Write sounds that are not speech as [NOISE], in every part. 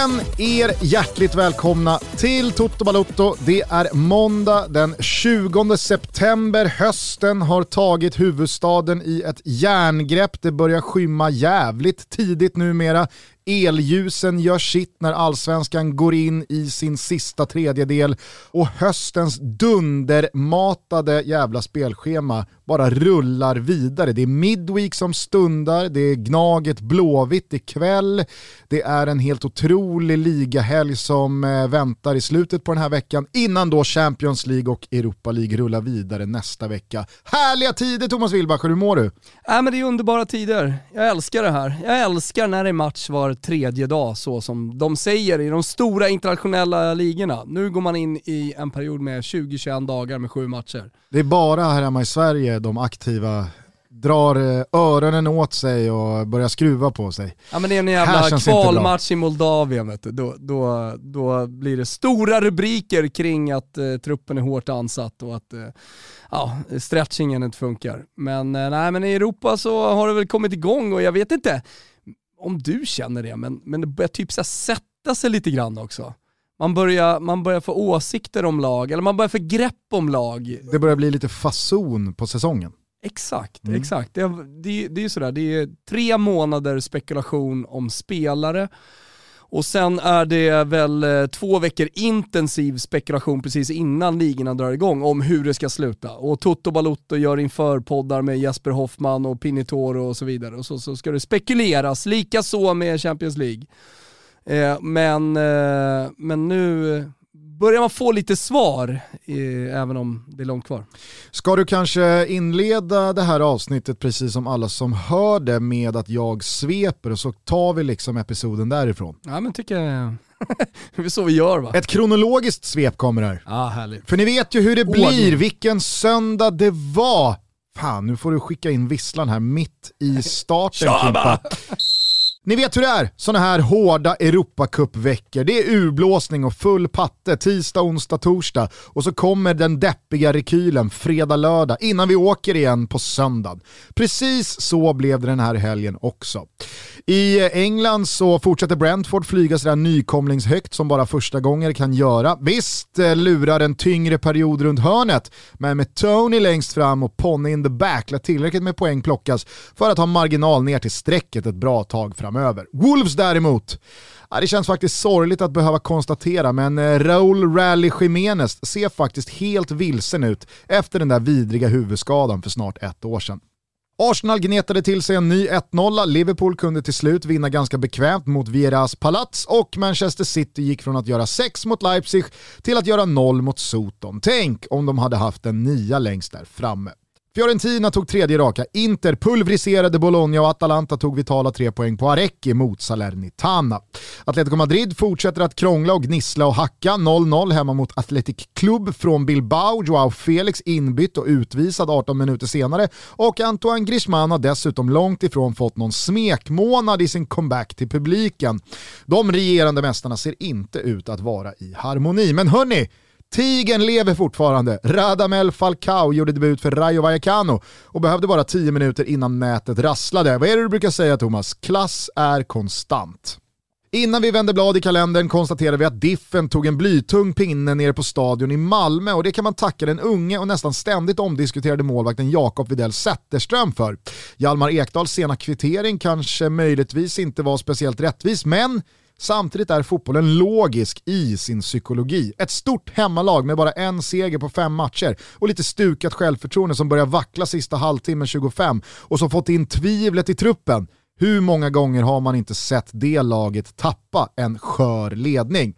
igen er hjärtligt välkomna till Toto Balotto. Det är måndag den 20 september. Hösten har tagit huvudstaden i ett järngrepp. Det börjar skymma jävligt tidigt numera. Elljusen gör sitt när allsvenskan går in i sin sista tredjedel och höstens dundermatade jävla spelschema bara rullar vidare. Det är Midweek som stundar, det är Gnaget Blåvitt ikväll, det är en helt otrolig ligahelg som eh, väntar i slutet på den här veckan innan då Champions League och Europa League rullar vidare nästa vecka. Härliga tider Thomas Wilbacher, hur mår du? Äh, men det är underbara tider. Jag älskar det här. Jag älskar när det är match var tredje dag, så som de säger i de stora internationella ligorna. Nu går man in i en period med 20-21 dagar med sju matcher. Det är bara här hemma i Sverige de aktiva drar eh, öronen åt sig och börjar skruva på sig. Ja men det är en jävla kvalmatch i Moldavien vet du. Då, då, då blir det stora rubriker kring att eh, truppen är hårt ansatt och att eh, ja, stretchingen inte funkar. Men, eh, nej, men i Europa så har det väl kommit igång och jag vet inte om du känner det, men, men det börjar typ så sätta sig lite grann också. Man börjar, man börjar få åsikter om lag, eller man börjar få grepp om lag. Det börjar bli lite fason på säsongen. Exakt, mm. exakt. Det, det, det är ju sådär, det är tre månader spekulation om spelare och sen är det väl eh, två veckor intensiv spekulation precis innan ligorna drar igång om hur det ska sluta. Och Toto Balotto gör inför poddar med Jesper Hoffman och Pinitoro och så vidare. Och så, så ska det spekuleras, lika så med Champions League. Eh, men, eh, men nu börjar man få lite svar, även om det är långt kvar. Ska du kanske inleda det här avsnittet precis som alla som hör det med att jag sveper och så tar vi liksom episoden därifrån? Ja men tycker jag [LAUGHS] det är så vi gör va? Ett kronologiskt svep kommer här. Ja, härligt. För ni vet ju hur det blir, vilken söndag det var. Fan, nu får du skicka in visslan här mitt i starten Kimpa. Ni vet hur det är, sådana här hårda Europacup-veckor. Det är urblåsning och full patte tisdag, onsdag, torsdag och så kommer den deppiga rekylen fredag, lördag innan vi åker igen på söndag. Precis så blev det den här helgen också. I eh, England så fortsätter Brentford flyga sådär nykomlingshögt som bara första gånger kan göra. Visst eh, lurar en tyngre period runt hörnet, men med Tony längst fram och Ponny in the back lär tillräckligt med poäng plockas för att ha marginal ner till strecket ett bra tag framöver. Wolves däremot, Ja, det känns faktiskt sorgligt att behöva konstatera, men eh, Raul Raúl Rally Jiménez ser faktiskt helt vilsen ut efter den där vidriga huvudskadan för snart ett år sedan. Arsenal gnetade till sig en ny 1-0, Liverpool kunde till slut vinna ganska bekvämt mot Vieras Palats och Manchester City gick från att göra 6 mot Leipzig till att göra 0 mot Soton. Tänk om de hade haft en nia längst där framme. Fiorentina tog tredje raka, Inter pulveriserade Bologna och Atalanta tog vitala tre poäng på Arecchi mot Salernitana. Atletico Madrid fortsätter att krångla och gnissla och hacka, 0-0 hemma mot Athletic Club från Bilbao, Joao Felix inbytt och utvisad 18 minuter senare och Antoine Griezmann har dessutom långt ifrån fått någon smekmånad i sin comeback till publiken. De regerande mästarna ser inte ut att vara i harmoni, men hörni, Tigen lever fortfarande. Radamel Falcao gjorde debut för Rayo Vallecano och behövde bara 10 minuter innan nätet rasslade. Vad är det du brukar säga Thomas? Klass är konstant. Innan vi vänder blad i kalendern konstaterar vi att Diffen tog en blytung pinne nere på stadion i Malmö och det kan man tacka den unge och nästan ständigt omdiskuterade målvakten Jakob Widell Zetterström för. Hjalmar Ekdals sena kvittering kanske möjligtvis inte var speciellt rättvis, men Samtidigt är fotbollen logisk i sin psykologi. Ett stort hemmalag med bara en seger på fem matcher och lite stukat självförtroende som börjar vackla sista halvtimmen 25 och som fått in tvivlet i truppen. Hur många gånger har man inte sett det laget tappa en skör ledning?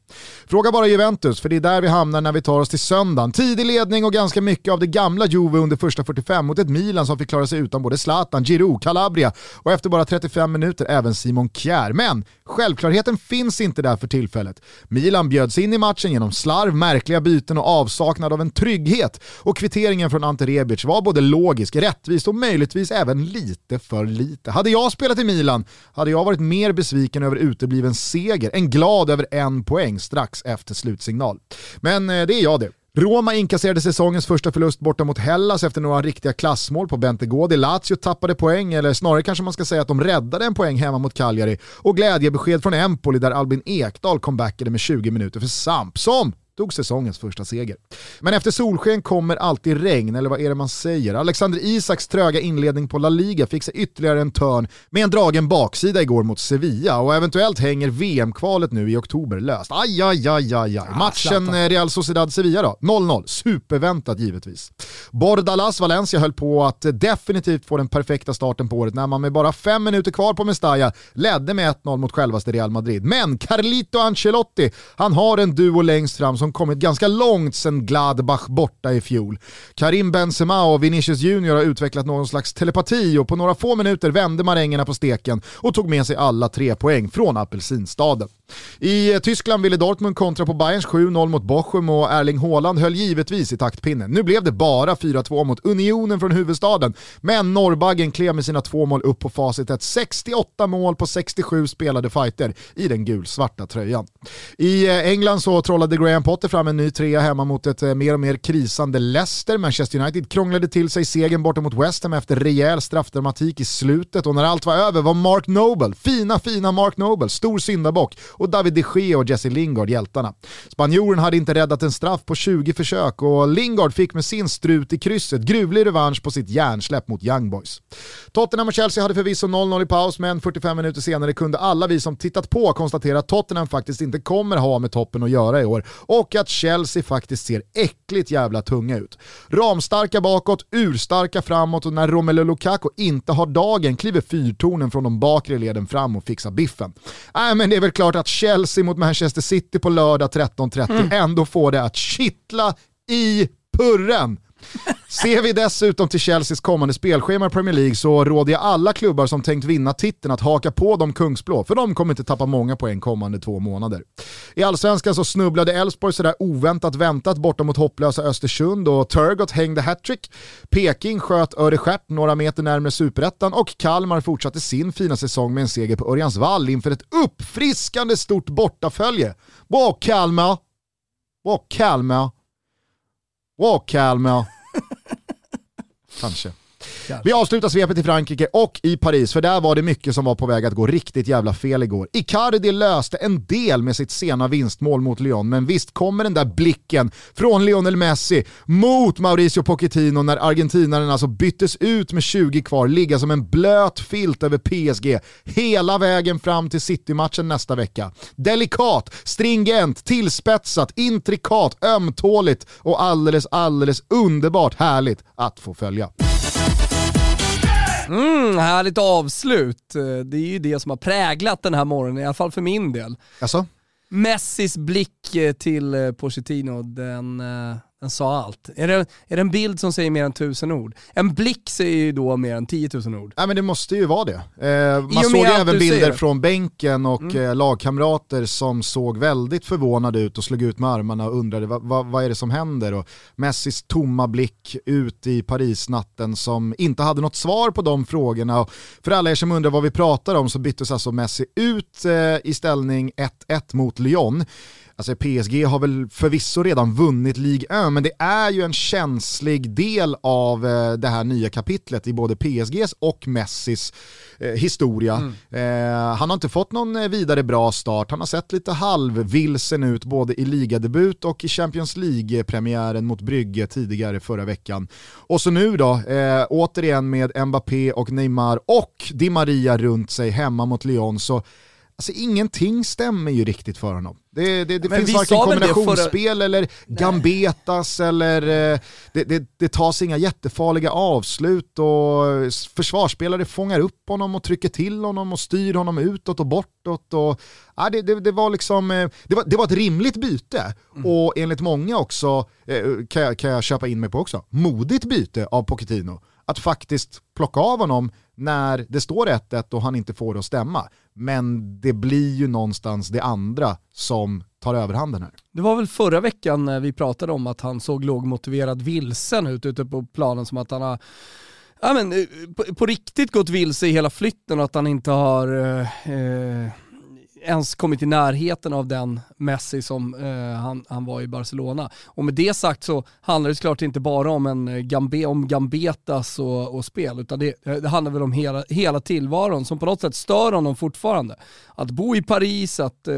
Fråga bara Juventus, för det är där vi hamnar när vi tar oss till söndagen. Tidig ledning och ganska mycket av det gamla Juve under första 45 mot ett Milan som fick klara sig utan både Zlatan, Giroud, Calabria och efter bara 35 minuter även Simon Kjär. Men självklarheten finns inte där för tillfället. Milan bjöds in i matchen genom slarv, märkliga byten och avsaknad av en trygghet. Och kvitteringen från Ante Rebic var både logisk, rättvis och möjligtvis även lite för lite. Hade jag spelat i Milan hade jag varit mer besviken över utebliven seger än glad över en poäng strax efter slutsignal. Men eh, det är jag det. Roma inkasserade säsongens första förlust borta mot Hellas efter några riktiga klassmål på Bentegård. Lazio tappade poäng, eller snarare kanske man ska säga att de räddade en poäng hemma mot Cagliari. Och glädjebesked från Empoli där Albin Ekdal comebackade med 20 minuter för Samp, som tog säsongens första seger. Men efter solsken kommer alltid regn, eller vad är det man säger? Alexander Isaks tröga inledning på La Liga fick sig ytterligare en törn med en dragen baksida igår mot Sevilla och eventuellt hänger VM-kvalet nu i oktober löst. Aj, aj, aj, aj, aj. Matchen eh, Real Sociedad-Sevilla då, 0-0. Superväntat givetvis. Bordalas Valencia höll på att definitivt få den perfekta starten på året när man med bara fem minuter kvar på Mestalla ledde med 1-0 mot självaste Real Madrid. Men Carlito Ancelotti, han har en duo längst fram som kommit ganska långt sedan Gladbach borta i fjol. Karim Benzema och Vinicius Junior har utvecklat någon slags telepati och på några få minuter vände marängerna på steken och tog med sig alla tre poäng från apelsinstaden. I eh, Tyskland ville Dortmund kontra på Bayerns 7-0 mot Bochum och Erling Haaland höll givetvis i taktpinnen. Nu blev det bara 4-2 mot Unionen från huvudstaden, men Norrbaggen klev med sina två mål upp på facitet 68 mål på 67 spelade fighter i den gulsvarta tröjan. I eh, England så trollade Graham Potter fram en ny trea hemma mot ett eh, mer och mer krisande Leicester. Manchester United krånglade till sig segern borta mot West Ham efter rejäl straffdramatik i slutet och när allt var över var Mark Noble, fina fina Mark Noble, stor syndabock och David de Gea och Jesse Lingard hjältarna. Spanjoren hade inte räddat en straff på 20 försök och Lingard fick med sin strut i krysset gruvlig revansch på sitt hjärnsläpp mot Young Boys. Tottenham och Chelsea hade förvisso 0-0 i paus men 45 minuter senare kunde alla vi som tittat på konstatera att Tottenham faktiskt inte kommer ha med toppen att göra i år och att Chelsea faktiskt ser äckligt jävla tunga ut. Ramstarka bakåt, urstarka framåt och när Romelu Lukaku inte har dagen kliver fyrtornen från de bakre leden fram och fixar biffen. Äh, men det är väl klart att Chelsea mot Manchester City på lördag 13.30 mm. ändå får det att kittla i purren. Ser vi dessutom till Chelseas kommande spelschema i Premier League så råder jag alla klubbar som tänkt vinna titeln att haka på de kungsblå, för de kommer inte tappa många poäng kommande två månader. I allsvenskan så snubblade Elfsborg sådär oväntat väntat borta mot hopplösa Östersund och Turgot hängde hattrick. Peking sköt Örestjärt några meter närmare superettan och Kalmar fortsatte sin fina säsong med en seger på Örjansvall inför ett uppfriskande stort bortafölje. Bra Kalmar! Bra Kalmar! Bra Kalmar! [LAUGHS] Kanske. Vi avslutar svepet i Frankrike och i Paris, för där var det mycket som var på väg att gå riktigt jävla fel igår. Icardi löste en del med sitt sena vinstmål mot Lyon, men visst kommer den där blicken från Lionel Messi mot Mauricio Pochettino när argentinaren alltså byttes ut med 20 kvar, ligga som en blöt filt över PSG hela vägen fram till City-matchen nästa vecka. Delikat, stringent, tillspetsat, intrikat, ömtåligt och alldeles, alldeles underbart härligt att få följa. Mm, härligt avslut. Det är ju det som har präglat den här morgonen, i alla fall för min del. Alltså? Messis blick till Pochettino, den, eh, den sa allt. Är det, är det en bild som säger mer än tusen ord? En blick säger ju då mer än tiotusen ord. Ja men det måste ju vara det. Eh, man såg även bilder från bänken och mm. eh, lagkamrater som såg väldigt förvånade ut och slog ut med armarna och undrade vad, vad, vad är det som händer? Och Messis tomma blick ut i Parisnatten som inte hade något svar på de frågorna. Och för alla er som undrar vad vi pratar om så byttes alltså Messi ut eh, i ställning 1-1 mot Lyon. Alltså PSG har väl förvisso redan vunnit Ligue 1, men det är ju en känslig del av eh, det här nya kapitlet i både PSGs och Messis eh, historia. Mm. Eh, han har inte fått någon vidare bra start, han har sett lite halvvilsen ut både i ligadebut och i Champions League-premiären mot Brygge tidigare förra veckan. Och så nu då, återigen med Mbappé och Neymar och Di Maria runt sig hemma mot Lyon, så Alltså ingenting stämmer ju riktigt för honom. Det, det, det finns varken kombinationsspel förra... eller gambetas Nej. eller eh, det, det, det tas inga jättefarliga avslut och försvarsspelare fångar upp honom och trycker till honom och styr honom utåt och bortåt. Och, ja, det, det, det var liksom, eh, det, var, det var ett rimligt byte mm. och enligt många också, eh, kan jag, kan jag köpa in mig på också, modigt byte av Pochettino att faktiskt plocka av honom när det står 1-1 och han inte får det att stämma. Men det blir ju någonstans det andra som tar överhanden här. Det var väl förra veckan när vi pratade om att han såg lågmotiverad vilsen ut ute på planen som att han har ja, men, eh, på, på riktigt gått vilse i hela flytten och att han inte har eh, eh ens kommit i närheten av den Messi som eh, han, han var i Barcelona. Och med det sagt så handlar det såklart inte bara om, en eh, gambe, om gambetas och, och spel, utan det, eh, det, handlar väl om hela, hela tillvaron som på något sätt stör honom fortfarande. Att bo i Paris, att eh,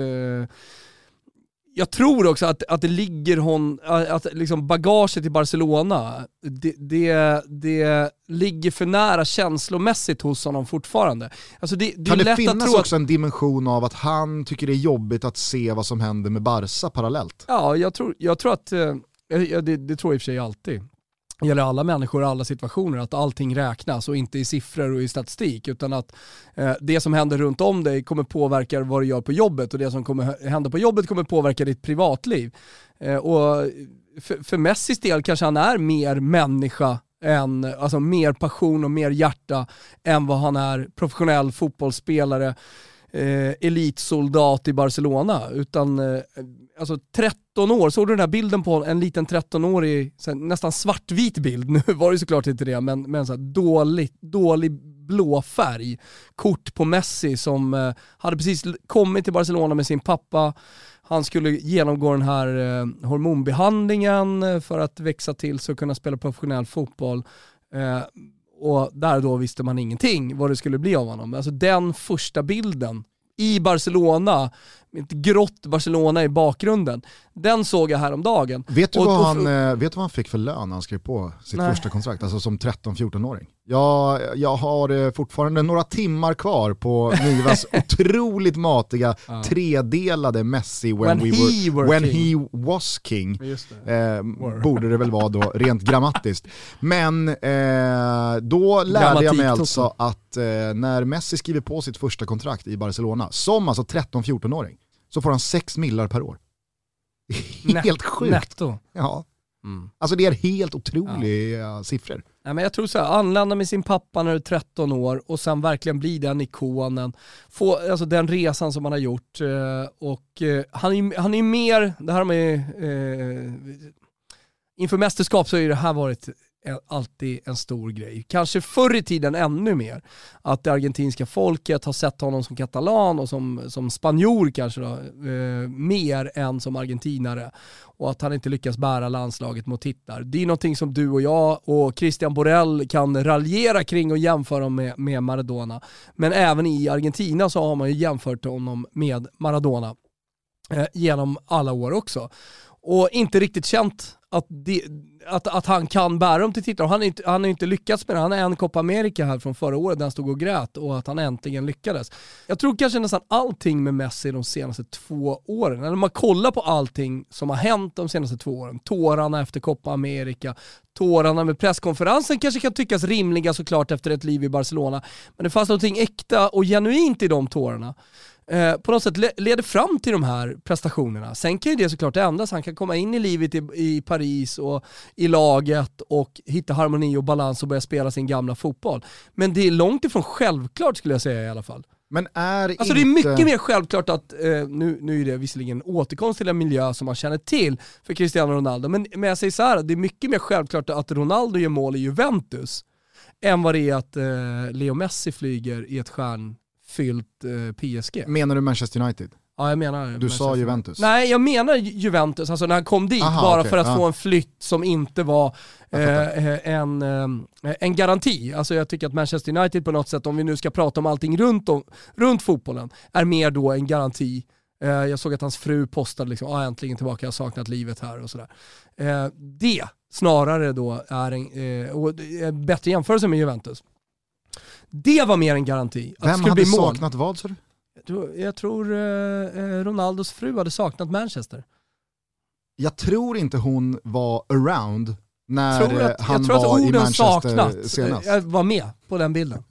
jag tror också att, att det ligger hon, att liksom bagaget i Barcelona, det, det, det ligger för nära känslomässigt hos honom fortfarande. Alltså det, det kan det finnas också att... en dimension av att han tycker det är jobbigt att se vad som händer med Barca parallellt? Ja, jag tror, jag tror att, eh, det, det tror jag i och för sig alltid det gäller alla människor och alla situationer, att allting räknas och inte i siffror och i statistik, utan att eh, det som händer runt om dig kommer påverka vad du gör på jobbet och det som kommer hända på jobbet kommer påverka ditt privatliv. Eh, och för, för Messis del kanske han är mer människa än, alltså mer passion och mer hjärta än vad han är professionell fotbollsspelare, eh, elitsoldat i Barcelona. Utan eh, alltså 13 år, såg du den här bilden på en liten 13-årig, nästan svartvit bild, [LAUGHS] nu var det såklart inte det, men, men så här dålig, dålig blå färg. Kort på Messi som eh, hade precis kommit till Barcelona med sin pappa, han skulle genomgå den här eh, hormonbehandlingen eh, för att växa till sig och kunna spela professionell fotboll. Eh, och där då visste man ingenting vad det skulle bli av honom. Alltså den första bilden i Barcelona, ett grått Barcelona i bakgrunden. Den såg jag häromdagen. Vet du, och, vad, han, och, vet du vad han fick för lön när han skrev på sitt nej. första kontrakt, alltså som 13-14-åring? Jag, jag har eh, fortfarande några timmar kvar på Nivas [LAUGHS] otroligt matiga tredelade Messi when, when, we were, were when he was king. Eh, borde det väl vara då rent [LAUGHS] grammatiskt. Men eh, då lärde jag mig alltså att eh, när Messi skriver på sitt första kontrakt i Barcelona, som alltså 13-14-åring, så får han 6 millar per år. [LAUGHS] Helt sjukt. Netto. Ja. Mm. Alltså det är helt otroliga ja. siffror. Nej, men jag tror så här, anlända med sin pappa när du är 13 år och sen verkligen bli den ikonen. Få, alltså den resan som man har gjort. Eh, och eh, han är, han är mer, det här med, eh, inför mästerskap så har det här varit alltid en stor grej. Kanske förr i tiden ännu mer. Att det argentinska folket har sett honom som katalan och som, som spanjor kanske då, eh, mer än som argentinare. Och att han inte lyckas bära landslaget mot tittar. Det är någonting som du och jag och Christian Borrell kan raljera kring och jämföra med, med Maradona. Men även i Argentina så har man ju jämfört honom med Maradona eh, genom alla år också. Och inte riktigt känt att, det, att, att han kan bära dem till titlar. Han har inte, han har inte lyckats med det. Han har en Copa America här från förra året där han stod och grät och att han äntligen lyckades. Jag tror kanske nästan allting med Messi de senaste två åren, eller man kollar på allting som har hänt de senaste två åren, tårarna efter Copa America, tårarna med presskonferensen kanske kan tyckas rimliga såklart efter ett liv i Barcelona, men det fanns någonting äkta och genuint i de tårarna. Eh, på något sätt le leder fram till de här prestationerna. Sen kan ju det såklart ändras, han kan komma in i livet i, i Paris och i laget och hitta harmoni och balans och börja spela sin gamla fotboll. Men det är långt ifrån självklart skulle jag säga i alla fall. Men är alltså inte... det är mycket mer självklart att, eh, nu, nu är det visserligen återkomst till en miljö som man känner till för Cristiano Ronaldo, men, men jag säger så här, det är mycket mer självklart att Ronaldo gör mål i Juventus än vad det är att eh, Leo Messi flyger i ett stjärn fyllt eh, PSG. Menar du Manchester United? Ja jag menar Du Manchester sa Juventus? Nej jag menar Juventus, alltså när han kom dit Aha, bara okay, för att ja. få en flytt som inte var eh, eh en, eh, en garanti. Alltså jag tycker att Manchester United på något sätt, om vi nu ska prata om allting runt, om, runt fotbollen, är mer då en garanti. Eh, jag såg att hans fru postade liksom, ah, äntligen tillbaka, jag har saknat livet här och sådär. Eh, det snarare då är en, och bättre jämförelse med Juventus. Det var mer en garanti. Att Vem det hade bli saknat vad sa du? Jag tror, jag tror eh, Ronaldos fru hade saknat Manchester. Jag tror inte hon var around när att, han var i Manchester saknat. senast. Jag var med på den bilden.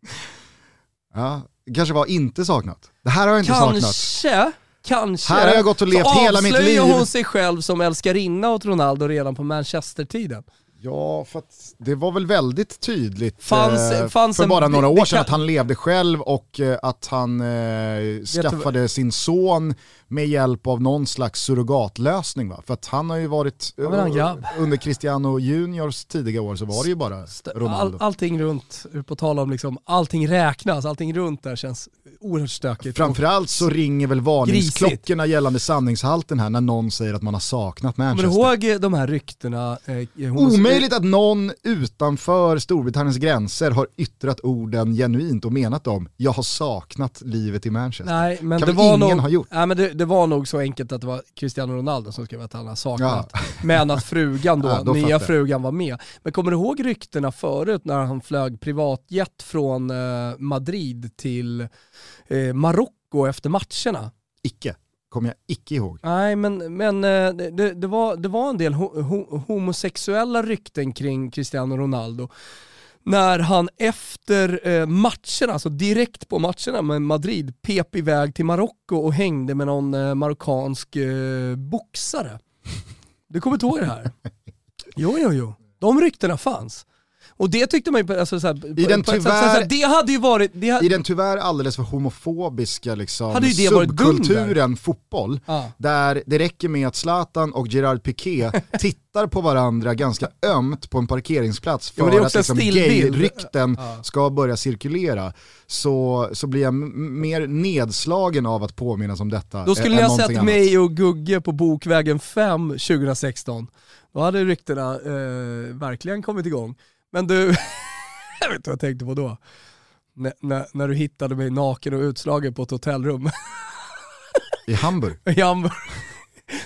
[LAUGHS] ja, kanske var inte saknat. Det här har jag inte kanske, saknat. Kanske, kanske. Här har jag gått och levt hela mitt liv. Avslöjar hon sig själv som älskarinna åt Ronaldo redan på Manchester-tiden. Ja, för det var väl väldigt tydligt fanns, eh, fanns för bara en, några år sedan kan... att han levde själv och eh, att han eh, skaffade sin son med hjälp av någon slags surrogatlösning. Va? För att han har ju varit, ja, under Cristiano Juniors tidiga år så var det ju bara Ronaldo. All, allting runt, på tal om liksom, allting räknas, allting runt där känns oerhört stökigt. Framförallt så ringer väl varningsklockorna grisigt. gällande sanningshalten här när någon säger att man har saknat Manchester. Kommer du ihåg de här ryktena? Eh, Omöjligt att någon utanför Storbritanniens gränser har yttrat orden genuint och menat dem, jag har saknat livet i Manchester. Nej, men kan det var ingen nog, ha gjort. Nej, men det, det, var nog så enkelt att det var Cristiano Ronaldo som skrev att han har saknat. Ja. [LAUGHS] Men att frugan då, ja, nya frugan var med. Men kommer du ihåg ryktena förut när han flög privatjet från eh, Madrid till eh, Marocko efter matcherna? Icke kommer jag icke ihåg. Nej, men, men eh, det, det, var, det var en del ho homosexuella rykten kring Cristiano Ronaldo när han efter eh, matcherna, alltså direkt på matcherna med Madrid, pep iväg till Marocko och hängde med någon eh, marockansk eh, boxare. Du kommer inte ihåg det här? [LAUGHS] Jo, jo, jo. De ryktena fanns. Och det tyckte man ju, alltså, såhär, I den tyvärr, såhär, det hade ju varit... Hade, I den tyvärr alldeles för homofobiska liksom, subkulturen fotboll, ah. där det räcker med att Zlatan och Gerard Piqué [LAUGHS] tittar på varandra ganska ömt på en parkeringsplats för ja, att liksom, gay-rykten ah. ska börja cirkulera, så, så blir jag mer nedslagen av att påminnas om detta. Då skulle jag sett annat. mig och Gugge på Bokvägen 5 2016. Då hade ryktena eh, verkligen kommit igång. Men du, [LAUGHS] jag vet inte vad jag tänkte på då. N när, när du hittade mig naken och utslagen på ett hotellrum. I Hamburg? [LAUGHS] I Hamburg.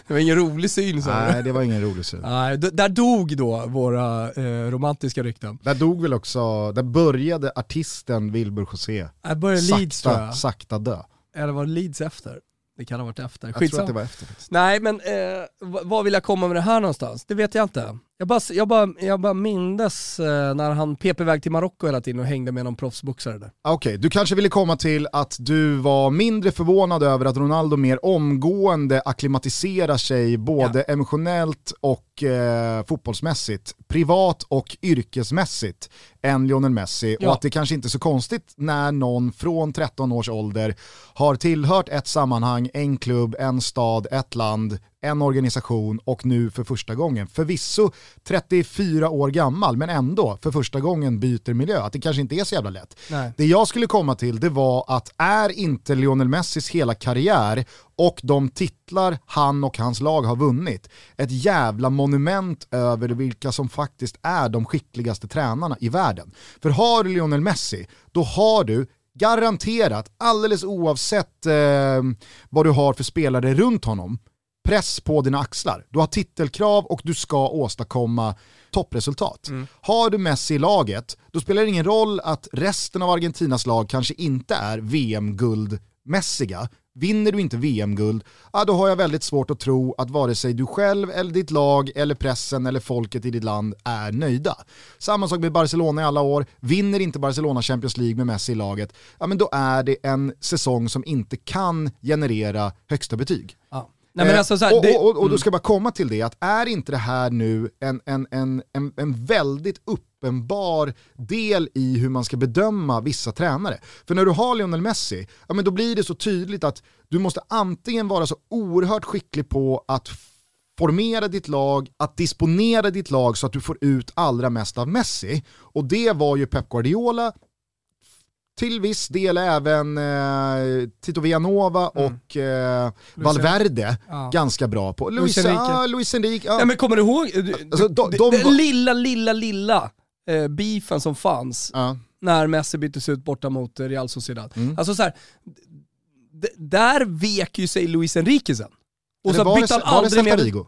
Det var ingen rolig syn sa Nej det var ingen rolig syn. Nej, där dog då våra eh, romantiska rykten. Där dog väl också, där började artisten Wilbur José där började sakta, Leeds, tror jag. sakta dö. Eller var det Leeds efter? Det kan ha varit efter. Jag tror att det var efter. Faktiskt. Nej men eh, vad vill jag komma med det här någonstans? Det vet jag inte. Jag bara, jag bara, jag bara mindes eh, när han pep iväg till Marocko hela tiden och hängde med någon proffsboxare där. Okej, okay, du kanske ville komma till att du var mindre förvånad över att Ronaldo mer omgående akklimatiserar sig både ja. emotionellt och eh, fotbollsmässigt, privat och yrkesmässigt än Lionel Messi ja. och att det kanske inte är så konstigt när någon från 13 års ålder har tillhört ett sammanhang, en klubb, en stad, ett land, en organisation och nu för första gången, förvisso 34 år gammal, men ändå för första gången byter miljö. Att det kanske inte är så jävla lätt. Nej. Det jag skulle komma till det var att är inte Lionel Messis hela karriär och de titlar han och hans lag har vunnit ett jävla monument över vilka som faktiskt är de skickligaste tränarna i världen. För har du Lionel Messi, då har du garanterat, alldeles oavsett eh, vad du har för spelare runt honom, press på dina axlar. Du har titelkrav och du ska åstadkomma toppresultat. Mm. Har du Messi i laget, då spelar det ingen roll att resten av Argentinas lag kanske inte är VM-guldmässiga. Vinner du inte VM-guld, ja, då har jag väldigt svårt att tro att vare sig du själv, eller ditt lag, eller pressen eller folket i ditt land är nöjda. Samma sak med Barcelona i alla år, vinner inte Barcelona Champions League med Messi i laget, ja, men då är det en säsong som inte kan generera högsta betyg. Ja. Nej, men eh, alltså, här, och, och, och, och, då ska jag bara komma till det, att är inte det här nu en, en, en, en, en väldigt uppenbar del i hur man ska bedöma vissa tränare? För när du har Lionel Messi, ja, men då blir det så tydligt att du måste antingen vara så oerhört skicklig på att formera ditt lag, att disponera ditt lag så att du får ut allra mest av Messi. Och det var ju Pep Guardiola, till viss del även eh, Tito Villanova mm. och eh, Valverde ja. ganska bra på. Luis Enrique. Ah, Luis Enrique ja. ja. men kommer du ihåg, alltså, de, de, den lilla, lilla, lilla eh, beefen som fanns ja. när Messi byttes ut borta mot Real Sociedad. Mm. Alltså så här, där vek ju sig Luis Enrique sen. Och så bytte han aldrig mer...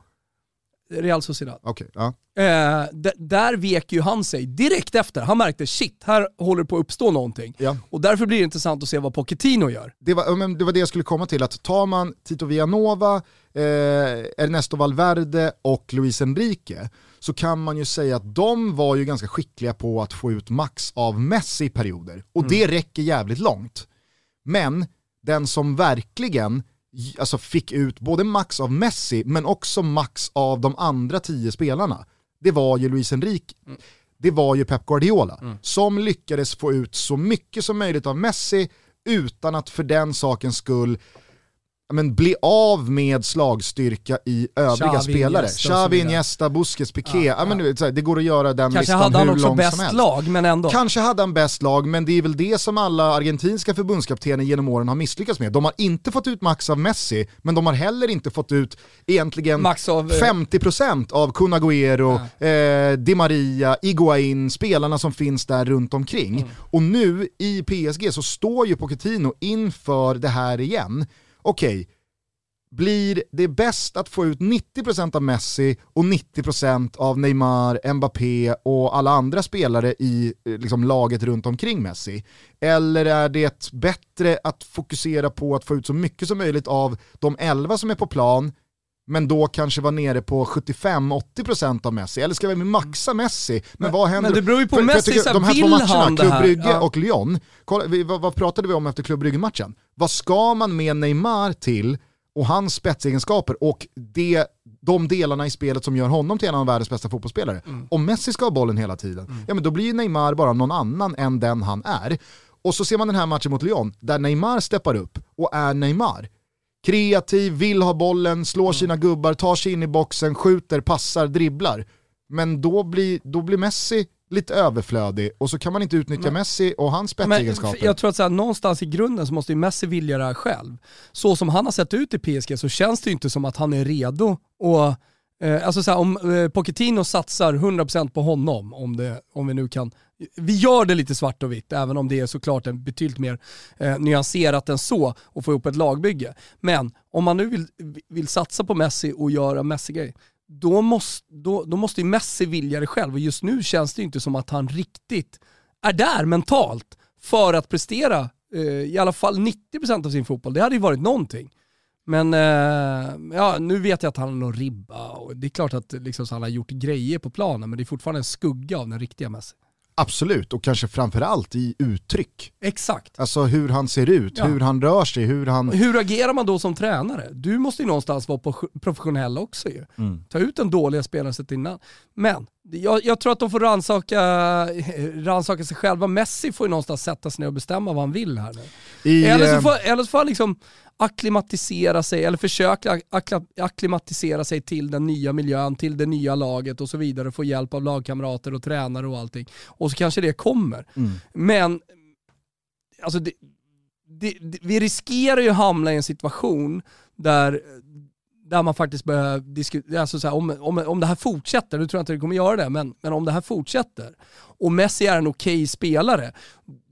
Real Sociedad. Okay, ja. eh, där vek ju han sig direkt efter. Han märkte shit, här håller det på att uppstå någonting. Ja. Och därför blir det intressant att se vad Pochettino gör. Det var, men det var det jag skulle komma till, att tar man Tito Villanova, eh, Ernesto Valverde och Luis Enrique så kan man ju säga att de var ju ganska skickliga på att få ut max av Messi i perioder. Och mm. det räcker jävligt långt. Men den som verkligen alltså fick ut både max av Messi men också max av de andra tio spelarna, det var ju Luis Enrique. Mm. Det var ju Pep Guardiola mm. som lyckades få ut så mycket som möjligt av Messi utan att för den sakens skull men, bli av med slagstyrka i övriga Xavi, spelare. Xavi. Iniesta, Busquets, Piqué. Ja, Ja, men, det går att göra den Kanske listan hade han hur också lång bäst som helst. lag, men ändå. Kanske hade han bäst lag, men det är väl det som alla argentinska förbundskaptener genom åren har misslyckats med. De har inte fått ut max av Messi, men de har heller inte fått ut egentligen Max av, eh, 50% av Kun Agüero, eh, Di Maria, Iguain, spelarna som finns där runt omkring. Mm. Och nu i PSG så står ju Pochettino inför det här igen. Okej, blir det bäst att få ut 90% av Messi och 90% av Neymar, Mbappé och alla andra spelare i eh, liksom, laget runt omkring Messi? Eller är det bättre att fokusera på att få ut så mycket som möjligt av de 11 som är på plan men då kanske vara nere på 75-80% av Messi? Eller ska vi maxa Messi? Men, Men- vad händer? men det beror ju på För- för Messi, här, de här två matcherna, Club? Brygge Ja. och Lyon, kolla, vi, vad, vad pratade vi om efter Club Brygge-matchen? Vad ska man med Neymar till och hans spetsegenskaper och det, de delarna i spelet som gör honom till en av världens bästa fotbollsspelare? Mm. Om Messi ska ha bollen hela tiden, ja men då blir Neymar bara någon annan än den han är. Och så ser man den här matchen mot Lyon, där Neymar steppar upp och är Neymar. Kreativ, vill ha bollen, slår Mm. sina gubbar, tar sig in i boxen, skjuter, passar, dribblar. Men då blir, då blir Messi lite överflödig och så kan man inte utnyttja Men- Messi och hans spetsegenskaper. jag tror att så här, någonstans i grunden så måste ju Messi vilja det här själv. Så som han har sett ut i PSG så känns det ju inte som att han är redo och eh, Alltså så här, om eh, Pochettino satsar 100% på honom, om, det, om vi nu kan, vi gör det lite svart och vitt, även om det är såklart en betydligt mer eh, nyanserat än så och få ihop ett lagbygge. Men om man nu vill, vill satsa på Messi och göra Messi-grej, då måste, då, då måste ju Messi vilja det själv och just nu känns det ju inte som att han riktigt är där mentalt för att prestera eh, i alla fall 90% av sin fotboll. Det hade ju varit någonting. Men eh, ja, nu vet jag att han har någon ribba och det är klart att liksom, så han har gjort grejer på planen men det är fortfarande en skugga av den riktiga Messi. Absolut, och kanske framförallt i uttryck. Exakt. Alltså hur han ser ut, Ja. hur han rör sig, hur han... Hur agerar man då som tränare? Du måste ju någonstans vara professionell också ju. Mm. Ta ut den dåliga spelaren sett innan. Men jag, jag tror att de får rannsaka, rannsaka sig själva. Messi får ju någonstans sätta sig ner och bestämma vad han vill här nu. I, Eller så eh, får, eller så får han liksom akklimatisera sig, eller försöka akklimatisera sig till den nya miljön, till det nya laget och så vidare, få hjälp av lagkamrater och tränare och allting. Och så kanske det kommer. Mm. Men alltså det, det, det, vi riskerar ju att hamna i en situation där, där man faktiskt börjar diskutera, alltså så här, om, om, om det här fortsätter, nu tror jag inte det kommer göra det, men, men om det här fortsätter och Messi är en okej spelare,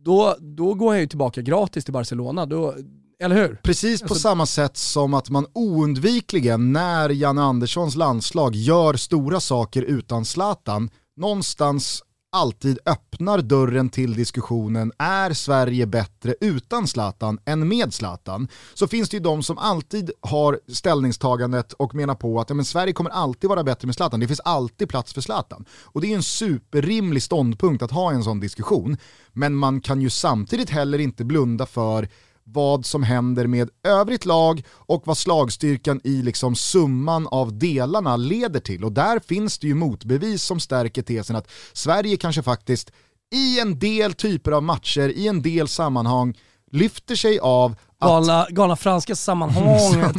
då, då går han ju tillbaka gratis till Barcelona. Då, eller hur? Precis på Alltså- samma sätt som att man oundvikligen när Janne Anderssons landslag gör stora saker utan Zlatan, någonstans alltid öppnar dörren till diskussionen, är Sverige bättre utan Zlatan än med Zlatan? Så finns det ju de som alltid har ställningstagandet och menar på att ja, men Sverige kommer alltid vara bättre med Zlatan, det finns alltid plats för Zlatan. Och det är ju en superrimlig ståndpunkt att ha en sån diskussion, men man kan ju samtidigt heller inte blunda för vad som händer med övrigt lag och vad slagstyrkan i liksom summan av delarna leder till. Och där finns det ju motbevis som stärker tesen att Sverige kanske faktiskt i en del typer av matcher, i en del sammanhang lyfter sig av att Galna, galna franska [LAUGHS] sammanhanget.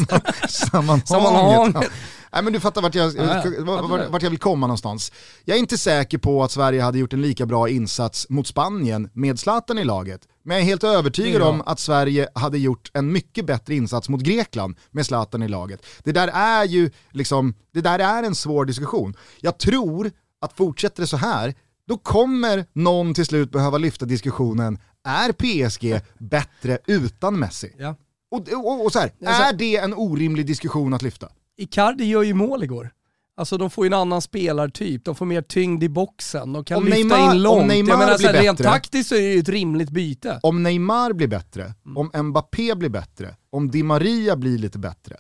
sammanhanget. Sammanhanget. Nej, men du fattar vart jag, Ja, ja. vart, vart, vart jag vill komma någonstans. Jag är inte säker på att Sverige hade gjort en lika bra insats mot Spanien med Zlatan i laget. Men jag är helt övertygad Ja. om att Sverige hade gjort en mycket bättre insats mot Grekland med Zlatan i laget. Det där är ju liksom, det där är en svår diskussion. Jag tror att fortsätter det så här, då kommer någon till slut behöva lyfta diskussionen, är PSG bättre utan Messi? ja. Och, och, och så här, Alltså- är det en orimlig diskussion att lyfta? Icardi gör ju mål igår. Alltså de får ju en annan spelartyp, de får mer tyngd i boxen, de kan Om lyfta Neymar- om in långt. Neymar Jag menar, blir rent bättre- taktiskt så är det ju ett rimligt byte. Om Neymar blir bättre, Mm. om Mbappé blir bättre, om Di Maria blir lite bättre,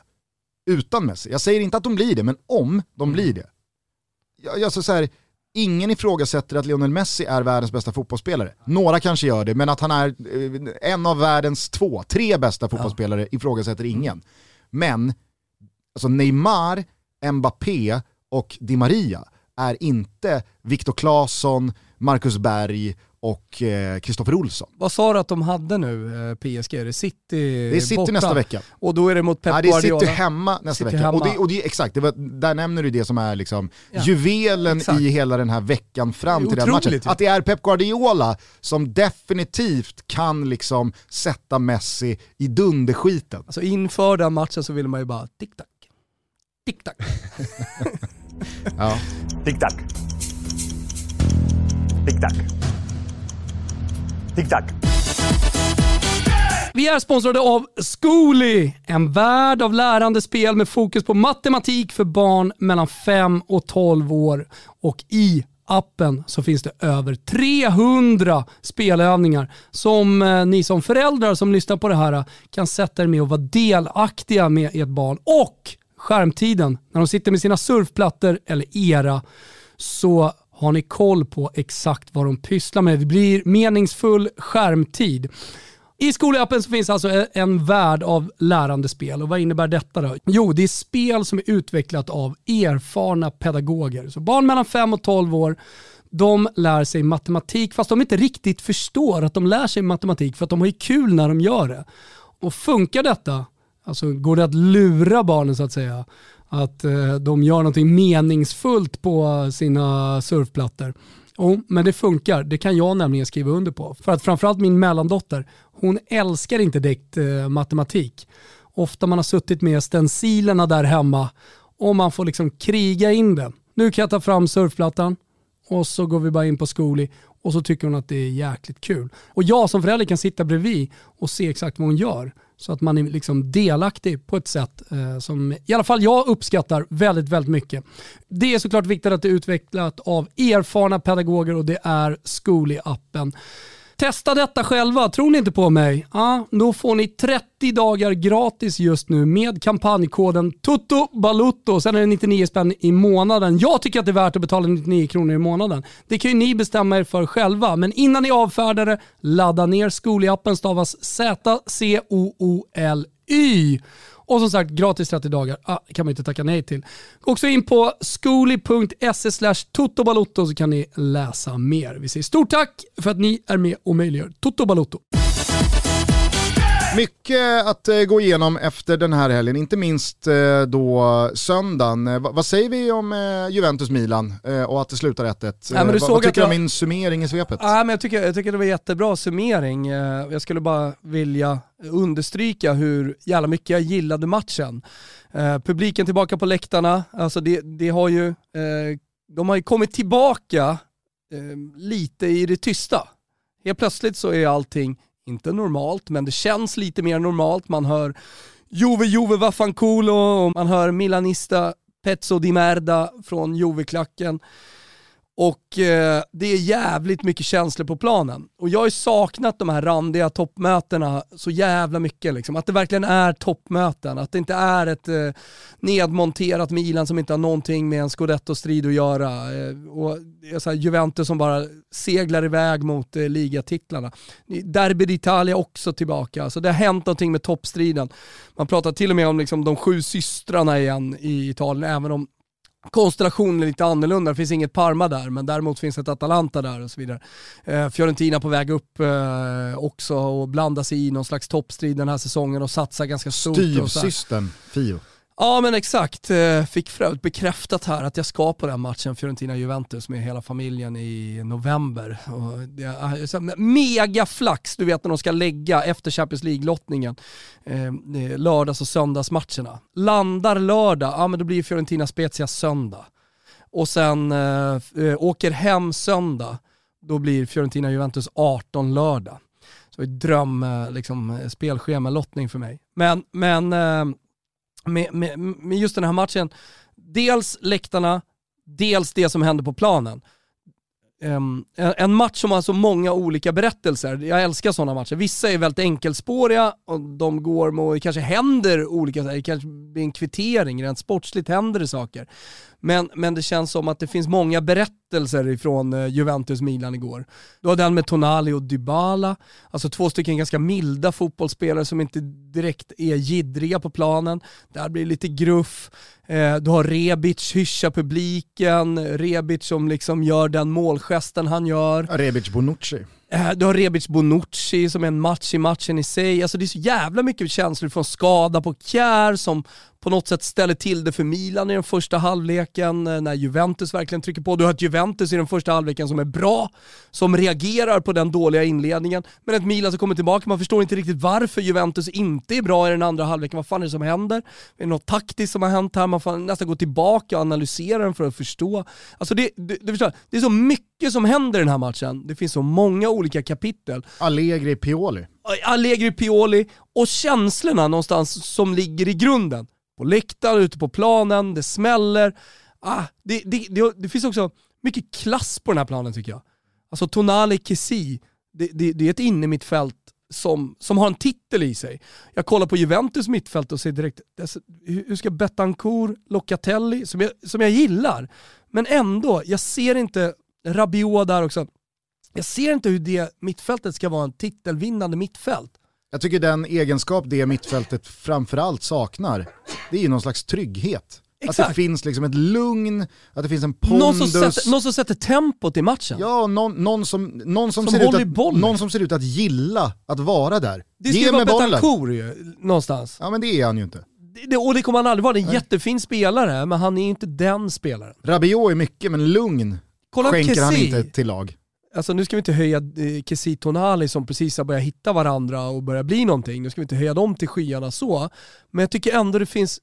utan Messi. Jag säger inte att de blir det, men om de Mm. blir det. Jag, jag så så här, ingen ifrågasätter att Lionel Messi är världens bästa fotbollsspelare. Några kanske gör det, men att han är eh, en av världens två, tre bästa fotbollsspelare ifrågasätter ingen. Men alltså Neymar, Mbappé och Di Maria är inte Viktor Claesson, Marcus Berg och Kristoffer Olsson. Vad sa du att de hade nu, eh, PSG? Är det City Det är City borta? nästa vecka. Och då är det mot Pep Ja, det är Guardiola? City hemma nästa City vecka. hemma. Och, det, och det exakt, det var, där nämner du det som är liksom Ja, juvelen exakt. i hela den här veckan fram till den matchen. ju. Att det är Pep Guardiola som definitivt kan liksom sätta Messi i dunderskiten. Alltså inför den matchen så ville man ju bara tick-tack, tick-tack. [LAUGHS] Ja. Tic-tac. Tic-tac. Tic-tac. Vi är sponsrade av Zcooly, en värld av lärande spel med fokus på matematik för barn mellan 5 och 12 år. Och i appen så finns det över 300 spelövningar som eh, ni som föräldrar som lyssnar på det här kan sätta er med och vara delaktiga med ert barn. Och skärmtiden, när de sitter med sina surfplattor eller era, så har ni koll på exakt vad de pysslar med. Det blir meningsfull skärmtid. I skolappen så finns alltså e- en värld av lärande spel. Och vad innebär detta då? Jo, det är spel som är utvecklat av erfarna pedagoger. Så barn mellan 5 och 12 år, de lär sig matematik fast de inte riktigt förstår att de lär sig matematik för att de har ju kul när de gör det. Och funkar detta, alltså går det att lura barnen så att säga, att eh, de gör någonting meningsfullt på sina surfplattor. Jo, men det funkar. Det kan jag nämligen skriva under på. För att framförallt min mellandotter, hon älskar inte direkt eh, matematik. Ofta man har suttit med stencilerna där hemma och man får liksom kriga in det. Nu kan jag ta fram surfplattan och så går vi bara in på Zcooly och så tycker hon att det är jäkligt kul. Och jag som förälder kan sitta bredvid och se exakt vad hon gör. Så att man är liksom delaktig på ett sätt eh, som i alla fall jag uppskattar väldigt, väldigt mycket. Det är såklart viktigt att det är utvecklat av erfarna pedagoger och det är Zcooly-appen. Testa detta själva, tror ni inte på mig? Ja, då får ni 30 dagar gratis just nu med kampanjkoden TUTTOBALUTTO. Sen är det 99 spänn i månaden. Jag tycker att det är värt att betala 99 kronor i månaden. Det kan ju ni bestämma er för själva, men innan ni avfärdar det, ladda ner Zcooly-appen stavas Z-C-O-O-L-Y. Och som sagt, gratis 30 dagar ah, kan man inte tacka nej till. Gå också in på skoli.se slash totobalotto så kan ni läsa mer. Vi säger stort tack för att ni är med och möjliggör Toto Balotto. Mycket att eh, gå igenom efter den här helgen, inte minst eh, då söndagen. Eh, vad, säger vi om Juventus-Milan och att det slutar 1-1? Ja, vad, såg vad tycker du om min summering i svepet? Ja, men jag, tycker, jag tycker det var jättebra summering. Jag skulle bara vilja understryka hur jävla mycket jag gillade matchen. Publiken tillbaka på läktarna, alltså det, det har ju, de har ju kommit tillbaka lite i det tysta. Helt plötsligt så är allting, inte normalt, men det känns lite mer normalt. Man hör Juve, Juve, vaffanculo och man hör Milanista Pezzo di Merda från Juve-klacken. Och eh, det är jävligt mycket känslor på planen. Och jag har ju saknat de här randiga toppmötena så jävla mycket. Liksom. Att det verkligen är toppmöten. Att det inte är ett eh, nedmonterat Milan som inte har någonting med en scudetto-strid att göra. Eh, och så här Juventus som bara seglar iväg mot eh, ligatitlarna. Derby d'Italia också tillbaka. Så det har hänt någonting med toppstriden. Man pratar till och med om liksom, de sju systrarna igen i Italien, även om konstellationen är lite annorlunda. Det finns inget Parma där, men däremot finns ett Atalanta där och så vidare. Eh, Fiorentina på väg upp eh, också och blanda sig i någon slags toppstrid den här säsongen och satsa ganska stort. Styvsystern Fio. Ja men exakt, eh, fick för övrigt bekräftat här att jag ska på den matchen Fiorentina-Juventus med hela familjen i november. Och eh, mega flax, du vet när de ska lägga efter Champions League-lottningen, eh, lördags och söndagsmatcherna. Landar lördag, ja men då blir Fiorentina Spezia söndag. Och sen åker hem söndag, då blir Fiorentina-Juventus 18 lördag. Så det är dröm, liksom, spelschema-lottning för mig. Men, men med, med, med just den här matchen, dels läktarna, dels det som händer på planen. Um, en, en match som har så många olika berättelser. Jag älskar sådana matcher. Vissa är väldigt enkelspåriga och de går med, och det kanske händer olika, det kanske blir en kvittering, rent sportsligt händer det saker. Men, men det känns som att det finns många berättelser berättelser ifrån eh, Juventus-Milan igår. Du har den med Tonali och Dybala, alltså två stycken ganska milda fotbollsspelare som inte direkt är gidriga på planen. Där blir det lite gruff. Eh, du har Rebic hyscha publiken, Rebic som liksom gör den målgesten han gör. Rebic Bonucci. Eh, du har Rebic Bonucci som är en match i matchen i sig. Alltså det är så jävla mycket känslor från skada på Kjär som på något sätt ställer till det för Milan i den första halvleken eh, när Juventus verkligen trycker på. Du har ett Juventus i den första halvleken som är bra, som reagerar på den dåliga inledningen. Men ett Milan som kommer tillbaka, man förstår inte riktigt varför Juventus inte är bra i den andra halvleken. Vad fan är det som händer? Är det något taktiskt som har hänt här? Man får nästan gå tillbaka och analysera den för att förstå. Alltså det, det, du förstår, det är så mycket som händer i den här matchen. Det finns så många olika kapitel. Allegri Pioli. Allegri Pioli och känslorna någonstans som ligger i grunden på läktaren, ute på planen, det smäller. Ah, det, det, det, det, finns också mycket klass på den här planen tycker jag. Alltså Tonali Kessi, det, det, det är ett innermittfält som, som har en titel i sig. Jag kollar på Juventus mittfält och ser direkt, alltså, hur ska Betancourt, Locatelli, som jag, som jag gillar, men ändå, jag ser inte Rabiot där också. Jag ser inte hur det mittfältet ska vara en titelvinnande mittfält. Jag tycker den egenskap det mittfältet framförallt saknar, det är ju någon slags trygghet. Exakt. Att det finns liksom ett lugn, att det finns en pondus. Någon som sätter, någon som sätter tempot i matchen. Ja, någon, någon som, någon som, som, ser ut att, någon som ser ut att gilla att vara där. Det ska ju vara Betancourt ju, någonstans. Ja men det är han ju inte. Det, och det kommer han aldrig vara, det är en jättefin spelare, men han är inte den spelaren. Rabiot är mycket, men lugn Kolla skänker Kessie. han inte till lag alltså nu ska vi inte höja eh, Kessie Tonali som precis har börjat hitta varandra och börjat bli någonting, nu ska vi inte höja dem till skyarna så. Men jag tycker ändå det finns,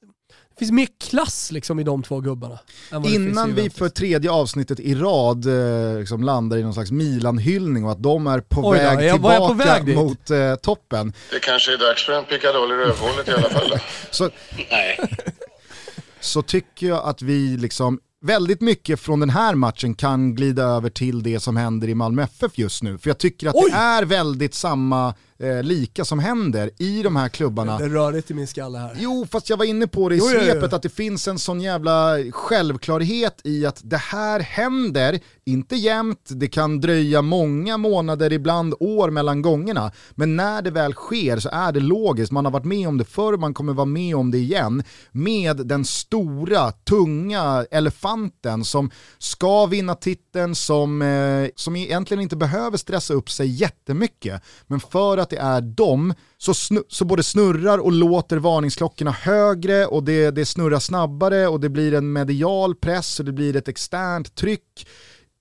det finns mer klass liksom i de två gubbarna. Innan vi för tredje avsnittet i rad eh, liksom landar i någon slags Milan-hyllning och att de är på Oj, väg då, tillbaka på väg mot eh, toppen. Det kanske är dags för en pickadoll i rövhålet i alla fall. [LAUGHS] så, Nej. [LAUGHS] så tycker jag att vi liksom väldigt mycket från den här matchen kan glida över till det som händer i Malmö FF just nu. För jag tycker att Oj! det är väldigt samma eh, lika som händer i de här klubbarna. Det rör i min skalle här. Jo, fast jag var inne på det i jo, svepet jo, jo. att det finns en sån jävla självklarhet i att det här händer, inte jämt, det kan dröja många månader, ibland år mellan gångerna. Men när det väl sker så är det logiskt, man har varit med om det förr, man kommer vara med om det igen. Med den stora, tunga elefanten som ska vinna titeln, som, eh, som egentligen inte behöver stressa upp sig jättemycket. Men för att att det är dem så, så både snurrar och låter varningsklockorna högre och det, det snurrar snabbare och det blir en medial press och det blir ett externt tryck.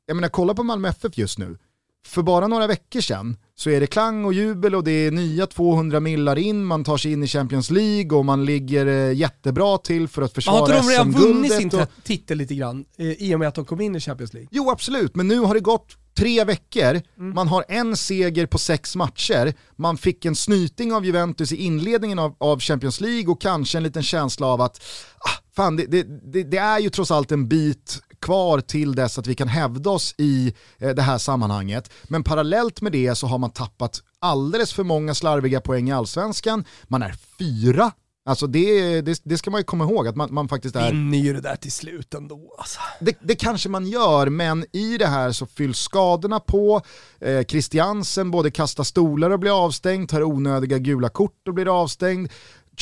Jag menar kolla på Malmö FF just nu. För bara några veckor sedan så är det klang och jubel och det är nya 200 millar in, man tar sig in i Champions League och man ligger eh, jättebra till för att försvara SM-guldet. Har inte de redan vunnit sin och... titel lite grann eh, i och med att de kom in i Champions League? Jo absolut, men nu har det gått tre veckor, mm. man har en seger på sex matcher, man fick en snyting av Juventus i inledningen av, av Champions League och kanske en liten känsla av att ah, fan, det, det, det, är ju trots allt en bit kvar till dess att vi kan hävda oss i eh, det här sammanhanget. Men parallellt med det så har man tappat alldeles för många slarviga poäng i allsvenskan, man är fyra Alltså det, det, det, ska man ju komma ihåg att man, man faktiskt är... Vinner ju det där till slut ändå alltså. det, det kanske man gör, men i det här så fylls skadorna på. Eh, Christiansen både kastar stolar och blir avstängd, tar onödiga gula kort och blir avstängd.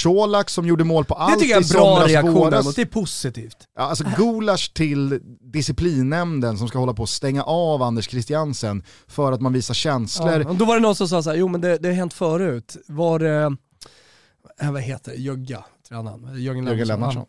Colak som gjorde mål på allt Det tycker jag är en bra reaktion däremot, det är positivt. Ja, alltså Gulasch till disciplinnämnden som ska hålla på att stänga av Anders Christiansen för att man visar känslor. Ja, då var det någon som sa så här, jo men det, det har hänt förut. Var det äh, vad heter det, Tränaren, Jörgen Lennartsson.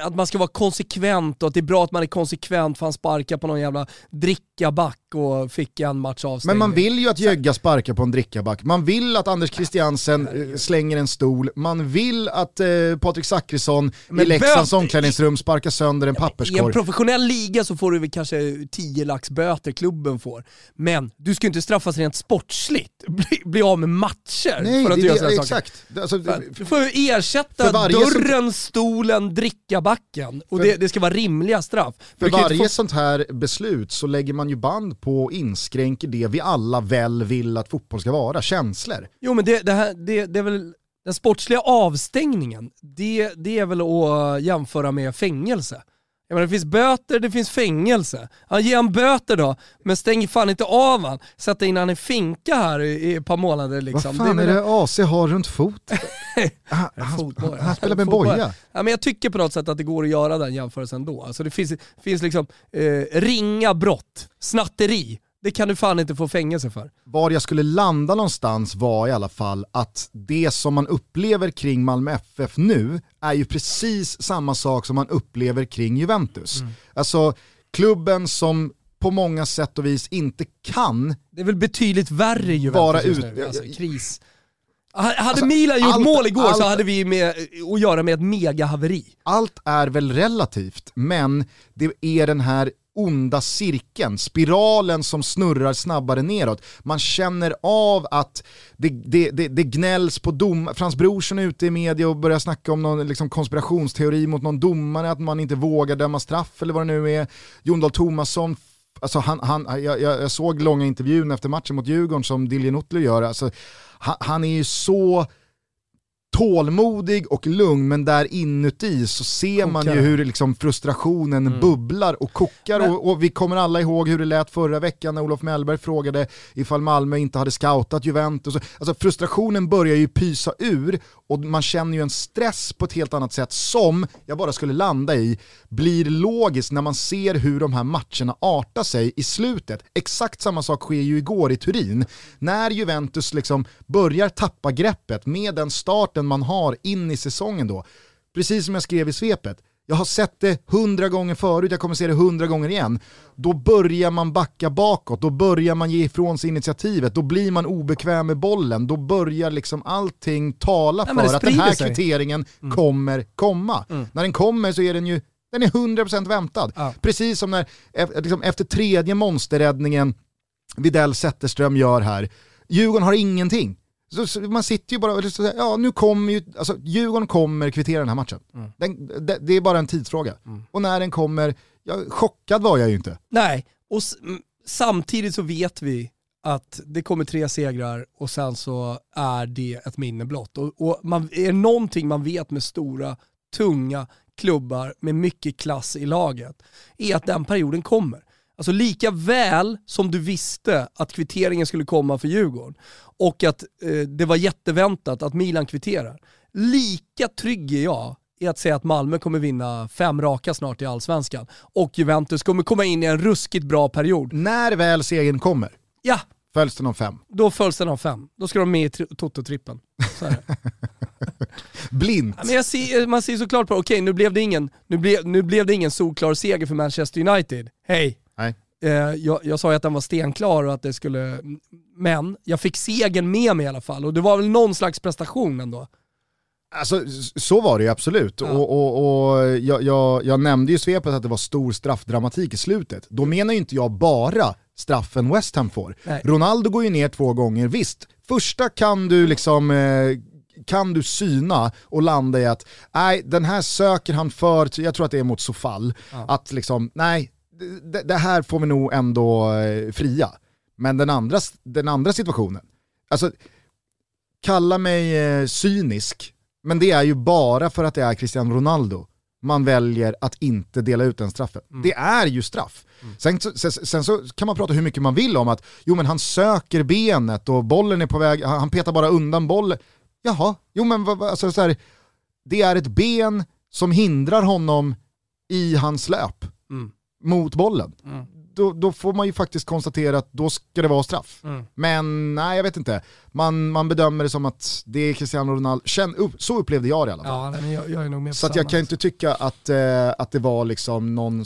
Att man ska vara konsekvent och att det är bra att man är konsekvent för han sparkar på någon jävla drickaback och fick en match avstängning. Men man vill ju att Jögga sparkar på en drickaback. Man vill att Anders Christiansen äh, slänger en stol. Man vill att eh, Patrik Zackrisson i Leksands omklädningsrum sparkar sönder en papperskorg. I en professionell liga så får du väl kanske 10 lax böter klubben får. Men du ska ju inte straffas rent sportsligt, [LAUGHS] bli, bli av med matcher Nej, för att det, du gör sådana exakt. saker. Alltså, du får ju ersätta dörren, som... stolen, drickabacken och för... det, det, ska vara rimliga straff. För varje få... sånt här beslut så lägger man ju band på och inskränker det vi alla väl vill att fotboll ska vara, känslor. Jo men det, det, här, det, det är väl den sportsliga avstängningen, det, det är väl att jämföra med fängelse. Jag menar, det finns böter, det finns fängelse. Han ger han böter då, men stänger fan inte av han. Sätta in han i finka här i, i ett par månader liksom. Vad fan är det AC har runt foten? [LAUGHS] han, En han, fotboll. han spelar med Fotboll. boja. Ja, men jag tycker på något sätt att det går att göra den jämförelsen då. Alltså det finns, finns liksom eh, ringa brott, snatteri. Det kan du fan inte få fängelse för. Var jag skulle landa någonstans var i alla fall att det som man upplever kring Malmö FF nu är ju precis samma sak som man upplever kring Juventus. Alltså klubben som på många sätt och vis inte kan Det är väl betydligt värre Juventus just ut- nu. Alltså, kris. Ha- Hade Alltså, Milan gjort allt- mål igår så allt- hade vi med att göra med ett megahaveri. allt är väl relativt, men det är den här onda cirkeln, spiralen som snurrar snabbare neråt. Man känner av att det, det, det, det gnälls på dom. Frans Brorsson är ute i media och börjar snacka om någon liksom, konspirationsteori mot någon domare, att man inte vågar döma straff eller vad det nu är. Jon Dahl Tomasson Alltså han, han, jag, jag jag såg långa intervjun efter matchen mot Djurgården som Diljen Notler gör. Alltså, han, han är ju så tålmodig och lugn men där inuti så ser man Kokar. ju hur liksom frustrationen bubblar och kokar Men- och, och vi kommer alla ihåg hur det lät förra veckan när Olof Mellberg frågade ifall Malmö inte hade scoutat Juventus. Alltså frustrationen börjar ju pysa ur och man känner ju en stress på ett helt annat sätt som, jag bara skulle landa i, blir logiskt när man ser hur de här matcherna artar sig i slutet. Exakt samma sak sker ju igår i Turin. När Juventus liksom börjar tappa greppet med den starten man har in i säsongen då, precis som jag skrev i svepet, jag har sett det hundra gånger förut, jag kommer se det hundra gånger igen. Då börjar man backa bakåt, då börjar man ge ifrån sig initiativet, då blir man obekväm med bollen, då börjar liksom allting tala Nej, för att den här sig. kvitteringen kommer komma. När den kommer så är den ju den är 100% väntad. Ja. Precis som när, e- liksom, efter tredje monsterräddningen Videll Zetterström gör här, Djurgården har ingenting. Så, man sitter ju bara och så, ja nu kommer ju, alltså Djurgården kommer kvittera den här matchen. Den, det, det är bara en tidsfråga. Och när den kommer, ja, chockad var jag ju inte. Nej, och samtidigt så vet vi att det kommer tre segrar och sen så är det ett minne blott. Och, och man, är det någonting man vet med stora, tunga klubbar med mycket klass i laget, är att den perioden kommer. Alltså lika väl som du visste att kvitteringen skulle komma för Djurgården och att eh, det var jätteväntat att Milan kvitterar. Lika trygg är jag i att säga att Malmö kommer vinna fem raka snart i Allsvenskan och Juventus kommer komma in i en ruskigt bra period. När väl segern kommer, Ja, följs den om fem. då följs den av fem. Då ska de med i tri- Toto-trippen. [LAUGHS] Blint. Ja, Men jag ser, man ser såklart på, okej nu blev det ingen, nu blev, nu blev det ingen solklar seger för Manchester United. Hej! Nej. Eh, jag, jag sa ju att den var stenklar och att det skulle, men jag fick segern med mig i alla fall och det var väl någon slags prestation ändå. Alltså så var det ju absolut. Ja. Och, och, och jag, jag, jag nämnde ju svepet att det var stor straffdramatik i slutet. Då menar ju inte jag bara straffen West Ham får. Nej. Ronaldo går ju ner två gånger, visst. Första kan du liksom eh, kan du syna och landa i att nej, den här söker han för, jag tror att det är mot Sofall, att liksom, nej, det, det här får vi nog ändå eh, fria. Men den andra, den andra situationen, alltså kalla mig eh, cynisk, men det är ju bara för att det är Cristiano Ronaldo man väljer att inte dela ut den straffen. Det är ju straff. Sen, så- sen, sen så kan man prata hur mycket man vill om att jo men han söker benet och bollen är på väg, han petar bara undan bollen. Jaha, jo men alltså, så här, det är ett ben som hindrar honom i hans löp Mm. Mot bollen. Mm. Då, då får man ju faktiskt konstatera att då ska det vara straff. Mm. Men nej, jag vet inte. Man, man bedömer det som att det är Cristiano Ronaldo. Känn, upp, så upplevde jag det i alla fall. Ja, jag, jag så jag kan inte tycka att, eh, att det var liksom någon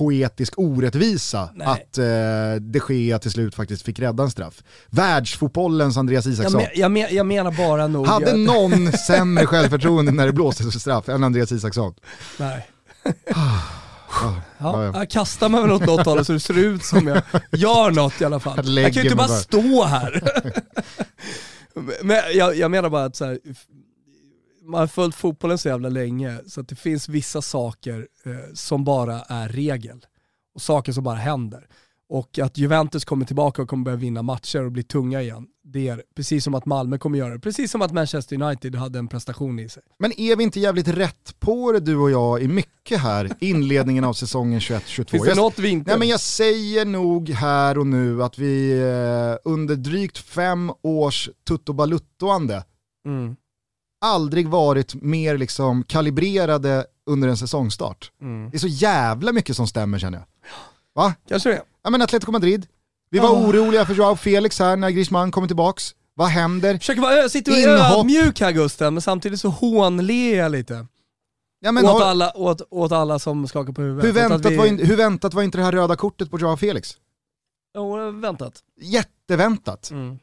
poetisk orättvisa Nej. att eh, de Gea till slut faktiskt fick rädda en straff. Världsfotbollens Andreas jag, Isaksson. men, jag, men, jag menar bara nog... Hade någon sämre självförtroende när det blåstes för straff än Andreas Isaksson? Nej. Ja, Ja, ja, ja. Jag kastar mig väl åt något håll så det ser ut som jag gör något i alla fall. Jag kan ju inte bara bara. stå här. [LAUGHS] Men jag, jag menar bara att så här, man har följt fotbollen så jävla länge så att det finns vissa saker eh, som bara är regel. Och saker som bara händer. Och att Juventus kommer tillbaka och kommer börja vinna matcher och bli tunga igen. Det är precis som att Malmö kommer göra det, precis som att Manchester United hade en prestation i sig. Men är vi inte jävligt rätt på det du och jag i mycket här, inledningen av säsongen 21-22? Finns det något vi inte... Nej, men jag säger nog här och nu att vi eh, under drygt fem års tuttobaluttoande mm. aldrig varit mer liksom kalibrerade under en säsongstart. Mm. Det är så jävla mycket som stämmer känner jag. Va? Kanske det. Ja men Atletico Madrid, vi var oh. oroliga för Joao Felix här när Griezmann kommer tillbaks. Vad händer? Försöker vara, sitter och är ödmjuk här Gusten, men samtidigt så hånler jag lite. Ja, men åt, har... alla, åt, åt alla som skakar på huvudet. Hur väntat, vi... var in, hur väntat var inte det här röda kortet på Joao Felix? Jo, väntat. Jätteväntat. Mm.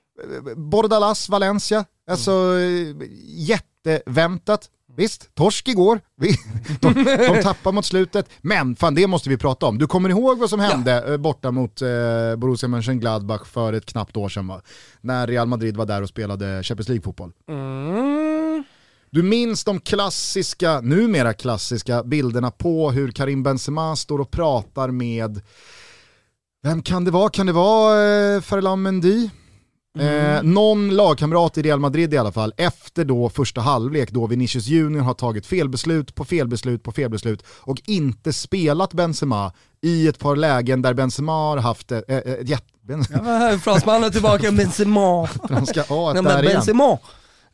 Bordalas, Valencia, alltså mm. jätteväntat. Visst, torsk igår, [LAUGHS] de, de tappar mot slutet, men fan det måste vi prata om. Du kommer ihåg vad som hände ja. Eh, borta mot eh, Borussia Mönchengladbach för ett knappt år sedan va? När Real Madrid var där och spelade Champions League-fotboll. Mm. Du minns de klassiska, numera klassiska bilderna på hur Karim Benzema står och pratar med, vem kan det vara? Kan det vara eh, Ferland Mendy? Mm. Eh, någon lagkamrat i Real Madrid i alla fall, efter då första halvlek då Vinicius Junior har tagit felbeslut på felbeslut på felbeslut och inte spelat Benzema i ett par lägen där Benzema har haft ett, ett, ett, ett ja, Fransmannen tillbaka, [LAUGHS] Benzema. Franska A där Benzema. igen.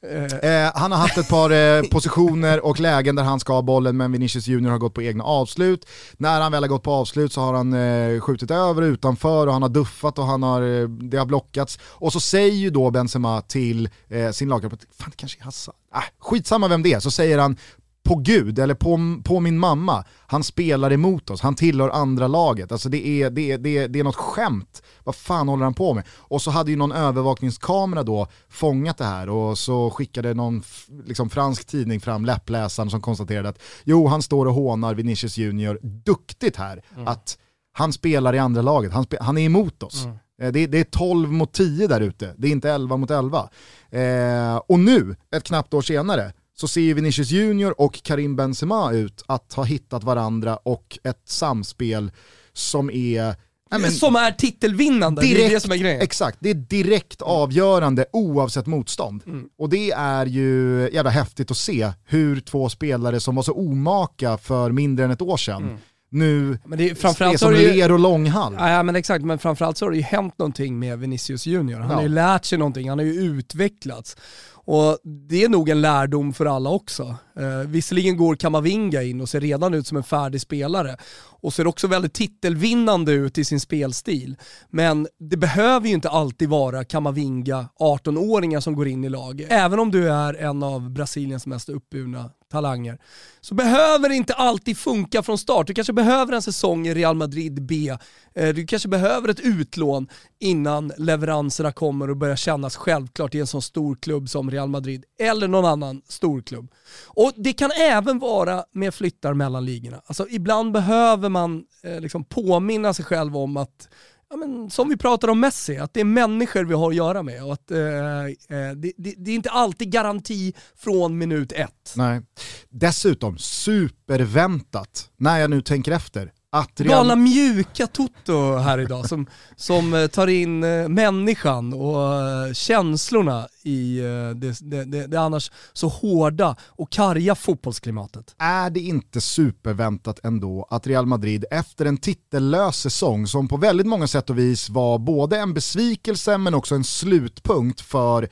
Eh, han har haft ett par eh, [LAUGHS] positioner och lägen där han ska ha bollen men Vinicius Junior har gått på egna avslut. När han väl har gått på avslut så har han eh, skjutit över utanför och han har duffat och han har, eh, det har blockats. Och så säger ju då Benzema till eh, sin lagkamrat, fan det kanske är Hassan. Äh, skitsamma vem det är, så säger han på Gud eller på, på min mamma, han spelar emot oss, han tillhör andra laget. Alltså det är, det, är, det, är, det är något skämt. Vad fan håller han på med? Och så hade ju någon övervakningskamera då fångat det här och så skickade någon liksom, fransk tidning fram läppläsaren som konstaterade att jo, han står och hånar Vinicius Junior duktigt här. Mm. Att han spelar i andra laget, han, han är emot oss. Mm. Eh, det, det, är 12 mot 10 där ute, det är inte 11 mot 11. Eh, och nu, ett knappt år senare, så ser Vinicius Junior och Karim Benzema ut att ha hittat varandra och ett samspel som är men, som är titelvinnande, direkt, det är det som är grejen. Exakt, det är direkt avgörande oavsett motstånd. Mm. Och det är ju jävla häftigt att se hur två spelare som var så omaka för mindre än ett år sedan mm. nu men det är, framförallt är som ju, ler och långhall. Ja men exakt, men framförallt så har det ju hänt någonting med Vinicius Junior. Han ja. har ju lärt sig någonting, han har ju utvecklats. Och det är nog en lärdom för alla också. Eh, visserligen går Kamavinga in och ser redan ut som en färdig spelare och ser också väldigt titelvinnande ut i sin spelstil. Men det behöver ju inte alltid vara Kamavinga, 18-åringar som går in i laget. Även om du är en av Brasiliens mest uppburna talanger, så behöver det inte alltid funka från start. Du kanske behöver en säsong i Real Madrid B, eh, du kanske behöver ett utlån innan leveranserna kommer och börjar kännas självklart i en sån stor klubb som Real Madrid, eller någon annan stor klubb. Och det kan även vara med flyttar mellan ligorna. Alltså ibland behöver man eh, liksom påminna sig själv om att ja, men, som vi pratar om Messi, att det är människor vi har att göra med och att eh, eh det, det, det, är inte alltid garanti från minut ett. Nej. Dessutom superväntat, när jag nu tänker efter, att Real... Galna mjuka Toto här idag som, som eh, tar in eh, människan och eh, känslorna i det, det, det, det, annars så hårda och karga fotbollsklimatet. Är det inte superväntat ändå att Real Madrid efter en titellös säsong som på väldigt många sätt och vis var både en besvikelse men också en slutpunkt för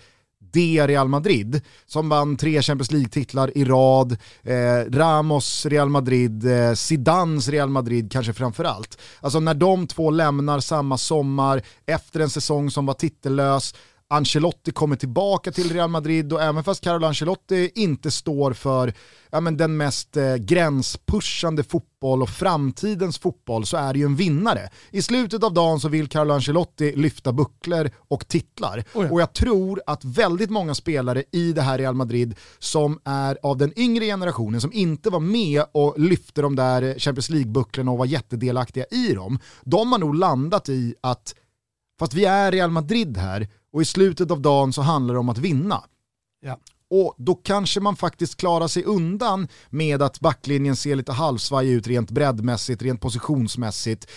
det Real Madrid som vann tre Champions League-titlar i rad, eh, Ramos Real Madrid, eh, Zidans Real Madrid kanske framförallt. Alltså när de två lämnar samma sommar efter en säsong som var titellös, Ancelotti kommer tillbaka till Real Madrid och även fast Carlo Ancelotti inte står för ja, men den mest eh, gränspushande fotboll och framtidens fotboll så är det ju en vinnare. I slutet av dagen så vill Carlo Ancelotti lyfta bucklor och titlar. Oh ja. Och jag tror att väldigt många spelare i det här Real Madrid som är av den yngre generationen som inte var med och lyfte de där Champions League-bucklorna och var jättedelaktiga i dem, de har nog landat i att fast vi är Real Madrid här och i slutet av dagen så handlar det om att vinna. Ja. Och då kanske man faktiskt klarar sig undan med att backlinjen ser lite halvsvaj ut rent breddmässigt, rent positionsmässigt.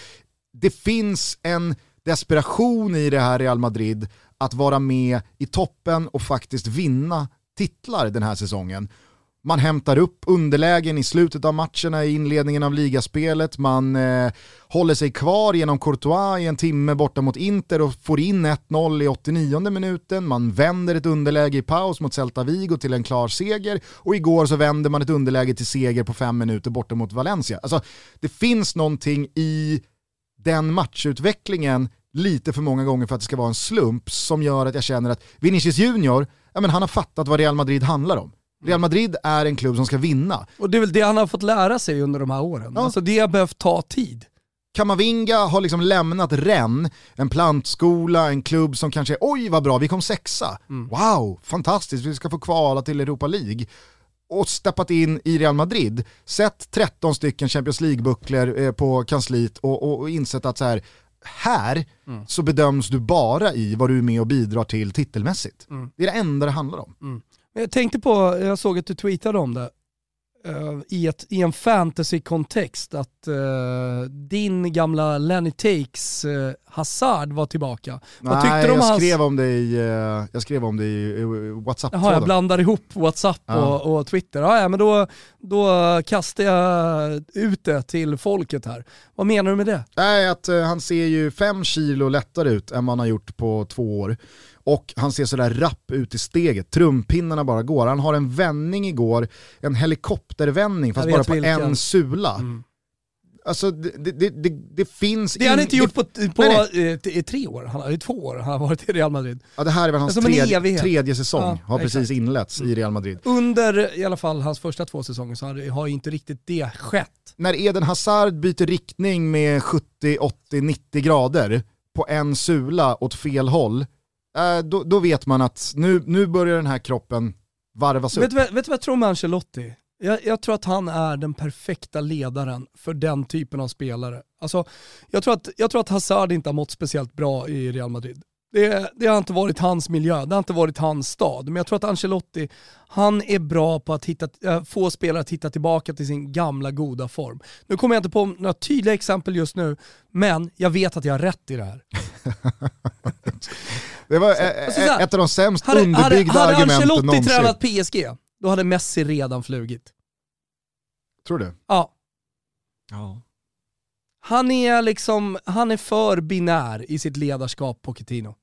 det finns en desperation i det här Real Madrid att vara med i toppen och faktiskt vinna titlar den här säsongen. Man hämtar upp underlägen i slutet av matcherna i inledningen av ligaspelet, man eh, håller sig kvar genom Courtois i en timme borta mot Inter och får in 1-0 i 89 minuten, man vänder ett underläge i paus mot Celta Vigo till en klar seger och igår så vänder man ett underläge till seger på fem minuter borta mot Valencia. Alltså, det finns någonting i den matchutvecklingen lite för många gånger för att det ska vara en slump som gör att jag känner att Vinicius Junior, ja, men han har fattat vad Real Madrid handlar om. Real Madrid är en klubb som ska vinna. Och det är väl det han har fått lära sig under de här åren. Ja. Alltså det har behövt ta tid. Kamavinga har liksom lämnat Rennes, en plantskola, en klubb som kanske, oj vad bra, vi kom sexa. Mm. Wow, fantastiskt, vi ska få kvala till Europa League. Och steppat in i Real Madrid, sett 13 stycken Champions League-bucklor eh, på kansliet och, och, och, insett att så här, här mm. så bedöms du bara i vad du är med och bidrar till titelmässigt. Mm. Det är det enda det handlar om. Jag tänkte på, jag såg att du tweetade om det, uh, i, ett, i en fantasy-kontext, att uh, din gamla Lenny Takes uh, Hazard var tillbaka. Nej, Vad tyckte du om jag, hans... skrev om det i, jag skrev om det i whatsapp Jaha, jag blandar ihop whatsapp och, och, Twitter. Ja, ja, men då, då kastar jag ut det till folket här. Vad menar du med det? Nej, att han ser ju fem kilo lättare ut än man har gjort på två år och han ser sådär rapp ut i steget, trumpinnarna bara går. Han har en vändning igår, en helikoptervändning fast bara på vilken. en sula. Mm. Alltså det, det, det, det finns... Det har han inte gjort på, på nej, nej. Eh, tre år, han har, två år han har varit i Real Madrid. Ja det här är väl hans tredje, tredje säsong, ja, har exakt. precis inletts i Real Madrid. Under i alla fall hans första två säsonger så har, har inte riktigt det skett. När Eden Hazard byter riktning med 70, 80, 90 grader på en sula åt fel håll, då, då, vet man att nu, nu börjar den här kroppen varvas upp. Vet du vad jag tror med Ancelotti? Jag, jag, tror att han är den perfekta ledaren för den typen av spelare. Alltså, jag, tror att, jag tror att Hazard inte har mått speciellt bra i Real Madrid. Det, det, har inte varit hans miljö, det har inte varit hans stad. Men jag tror att Ancelotti, han är bra på att hitta, äh, få spelare att hitta tillbaka till sin gamla goda form. Nu kommer jag inte på några tydliga exempel just nu, men jag vet att jag har rätt i det här. [LAUGHS] [LAUGHS] Det var så, alltså, så ett av de sämst hade, underbyggda hade, hade argumenten någonsin. Hade Ancelotti tränat PSG, då hade Messi redan flugit. Tror du? Ja. Ja. Han är liksom, han är för binär i sitt ledarskap, Pochettino.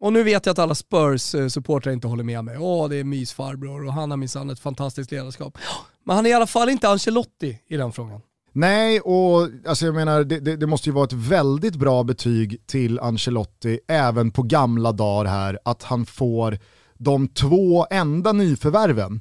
Och nu vet jag att alla Spurs-supportrar inte håller med mig. Åh, det är mysfarbror och han har minsann ett fantastiskt ledarskap. Men han är i alla fall inte Ancelotti i den frågan. Nej, och alltså jag menar det, det, det, måste ju vara ett väldigt bra betyg till Ancelotti även på gamla dagar här att han får de två enda nyförvärven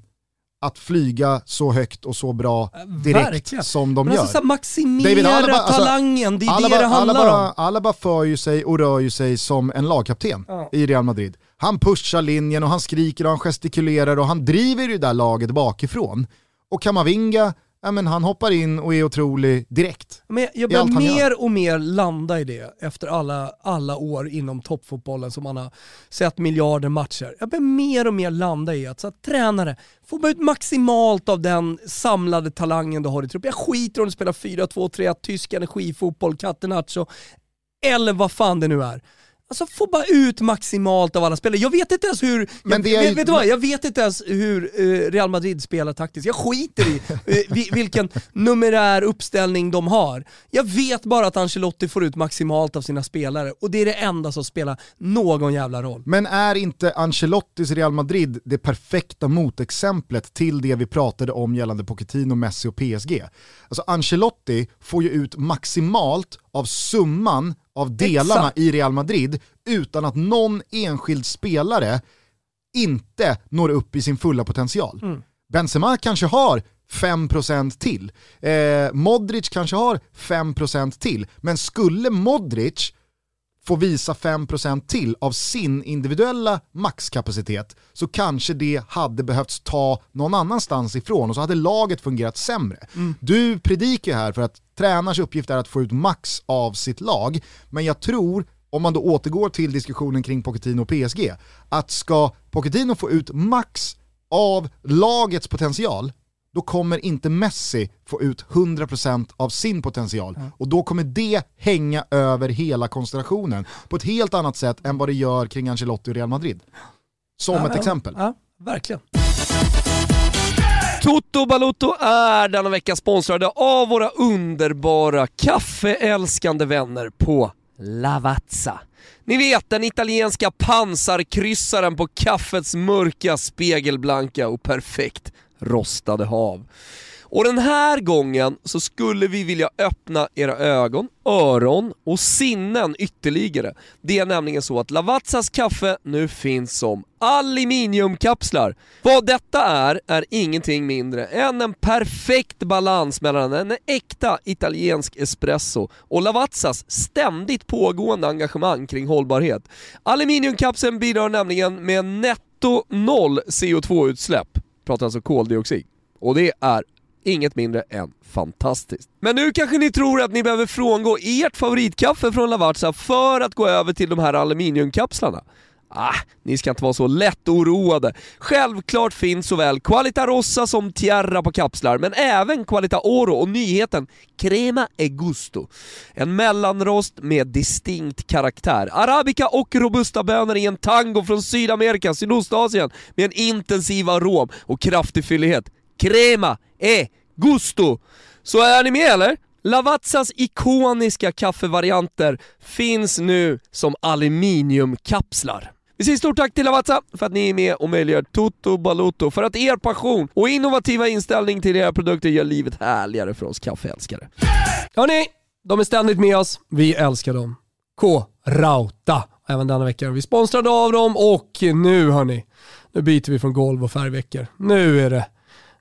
att flyga så högt och så bra direkt Verkligen. som de Men alltså, gör. Alltså, maximera Alaba, alltså, talangen, det är Alaba, det det handlar Alaba, om. Alaba för ju sig och rör ju sig som en lagkapten ja. i Real Madrid. Han pushar linjen och han skriker och han gestikulerar och han driver ju det där laget bakifrån. Och Kamavinga ja, men han hoppar in och är otrolig direkt. Men jag börjar mer och mer landa i det efter alla, alla år inom toppfotbollen som man har sett miljarder matcher. Jag börjar mer och mer landa i att, så att tränare, får man ut maximalt av den samlade talangen du har i truppen. Jag skiter om du spelar 4-2-3, tysk energifotboll, catenaccio eller vad fan det nu är. Alltså få bara ut maximalt av alla spelare. Jag vet inte ens hur, men jag, vet, vet, du vad? Jag vet inte ens hur uh, Real Madrid spelar taktiskt. Jag skiter i [LAUGHS] uh, vilken numerär uppställning de har. Jag vet bara att Ancelotti får ut maximalt av sina spelare och det är det enda som spelar någon jävla roll. Men är inte Ancelottis Real Madrid det perfekta motexemplet till det vi pratade om gällande Pochettino, Messi och PSG? Alltså Ancelotti får ju ut maximalt av summan av delarna Exakt. i Real Madrid utan att någon enskild spelare inte når upp i sin fulla potential. Mm. Benzema kanske har 5% till. Eh, Modric kanske har 5% till. Men skulle Modric få visa 5% till av sin individuella maxkapacitet så kanske det hade behövts ta någon annanstans ifrån och så hade laget fungerat sämre. Mm. Du predikar här för att tränars uppgift är att få ut max av sitt lag, men jag tror om man då återgår till diskussionen kring Pochettino och PSG, att ska Pochettino få ut max av lagets potential, då kommer inte Messi få ut 100% av sin potential. Och då kommer det hänga över hela konstellationen på ett helt annat sätt än vad det gör kring Ancelotti och Real Madrid. Som Ja, ett ja, exempel. Ja, verkligen. Toto Balotto är denna vecka sponsrade av våra underbara kaffeälskande vänner på Lavazza. Ni vet den italienska pansarkryssaren på kaffets mörka, spegelblanka och perfekt rostade hav. Och den här gången så skulle vi vilja öppna era ögon, öron och sinnen ytterligare. Det är nämligen så att Lavazzas kaffe nu finns som aluminiumkapslar. Vad detta är, är ingenting mindre än en perfekt balans mellan en äkta italiensk espresso och Lavazzas ständigt pågående engagemang kring hållbarhet. Aluminiumkapseln bidrar nämligen med netto noll CO2-utsläpp, pratar alltså koldioxid. Och det är inget mindre än fantastiskt. Men nu kanske ni tror att ni behöver frångå ert favoritkaffe från Lavazza för att gå över till de här aluminiumkapslarna. Ah, ni ska inte vara så lätt oroade. Självklart finns såväl Qualita Rossa som Tierra på kapslar, men även Qualita Oro och nyheten Crema e Gusto. En mellanrost med distinkt karaktär. Arabica och robusta bönor i en tango från Sydamerika, Sydostasien med en intensiv arom och kraftig fyllighet. Crema e Gusto! Så är ni med eller? Lavazzas ikoniska kaffevarianter finns nu som aluminiumkapslar. Vi säger stort tack till Lavazza för att ni är med och möjliggör Toto Balotto, för att er passion och innovativa inställning till era produkter gör livet härligare för oss kaffeälskare. Hörni, de är ständigt med oss. Vi älskar dem. K-Rauta. Även denna vecka vi sponsrade av dem och nu hörni, nu byter vi från golv och färgveckor. Nu är det,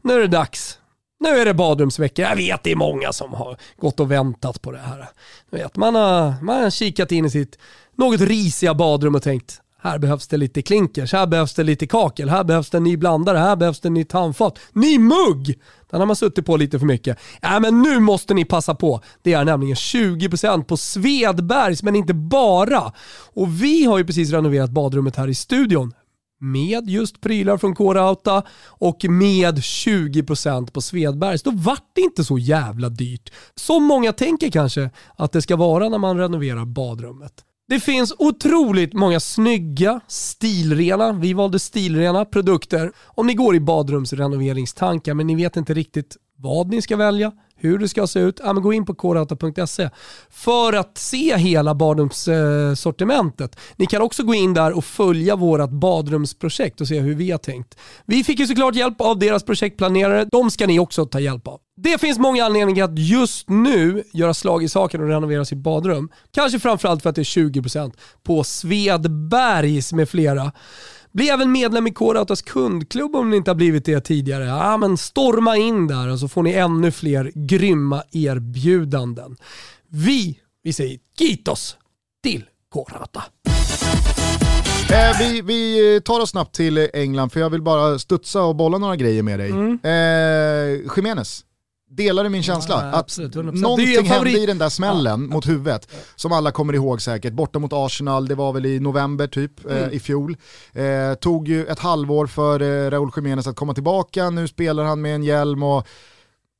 nu är det dags. Nu är det badrumsvecka. Jag vet det är många som har gått och väntat på det här. Vet, man, har, man har kikat in i sitt något risiga badrum och tänkt här behövs det lite klinkers, här behövs det lite kakel, här behövs det en ny blandare, här behövs det en ny handfat. Ny mugg! Den har man suttit på lite för mycket. Ja, men nu måste ni passa på. Det är nämligen 20% på Svedbergs, men inte bara. Och vi har ju precis renoverat badrummet här i studion med just prylar från K-Rauta och med 20% på Svedbergs. Då vart det inte så jävla dyrt. Som många tänker kanske att det ska vara när man renoverar badrummet. Det finns otroligt många snygga, stilrena, vi valde stilrena produkter. Om ni går i badrumsrenoveringstankar men ni vet inte riktigt vad ni ska välja, hur det ska se ut, ja, men gå in på kodata.se för att se hela badrumssortimentet. Ni kan också gå in där och följa vårt badrumsprojekt och se hur vi har tänkt. Vi fick ju såklart hjälp av deras projektplanerare, de ska ni också ta hjälp av. Det finns många anledningar att just nu göra slag i saken och renovera sitt badrum. Kanske framförallt för att det är 20% på Svedbergs med flera. Bli även medlem i K-Rautas kundklubb om ni inte har blivit det tidigare. Ja, men storma in där och så får ni ännu fler grymma erbjudanden. Vi, vi säger kitos till K-Rauta. Eh, vi, vi tar oss snabbt till England för jag vill bara studsa och bolla några grejer med dig. Mm. Eh, Jimenez, delar du min känsla? Ja, absolut, 100%. Det är någonting hände i den där smällen mot huvudet, som alla kommer ihåg säkert. Borta mot Arsenal, det var väl i november typ Mm. eh, i fjol. Eh, tog ju ett halvår för eh, Raúl Jiménez att komma tillbaka, nu spelar han med en hjälm och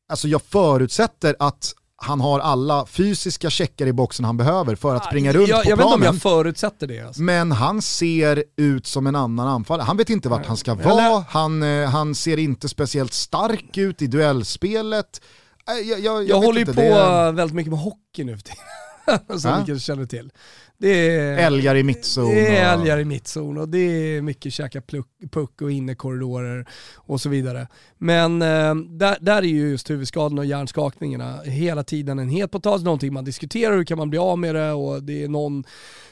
alltså jag förutsätter att han har alla fysiska checkar i boxen han behöver för att springa runt jag, på jag vet inte planen. om jag förutsätter det. Alltså. Men han ser ut som en annan anfallare. Han vet inte vart han ska vara, han, eh, han ser inte speciellt stark ut i duellspelet. Eh, Jag, jag, jag, håller ju inte, på det väldigt mycket med hockey nu för tiden. [LAUGHS] Som ni kanske känner till. Det är, älgar i mittzon. det är och- älgar i mittzon och det är mycket käka pluck, puck och innekorridorer och så vidare. Men eh, där, där är ju just huvudskadorna och hjärnskakningarna hela tiden en het potatis, någonting man diskuterar, hur kan man bli av med det och det är någon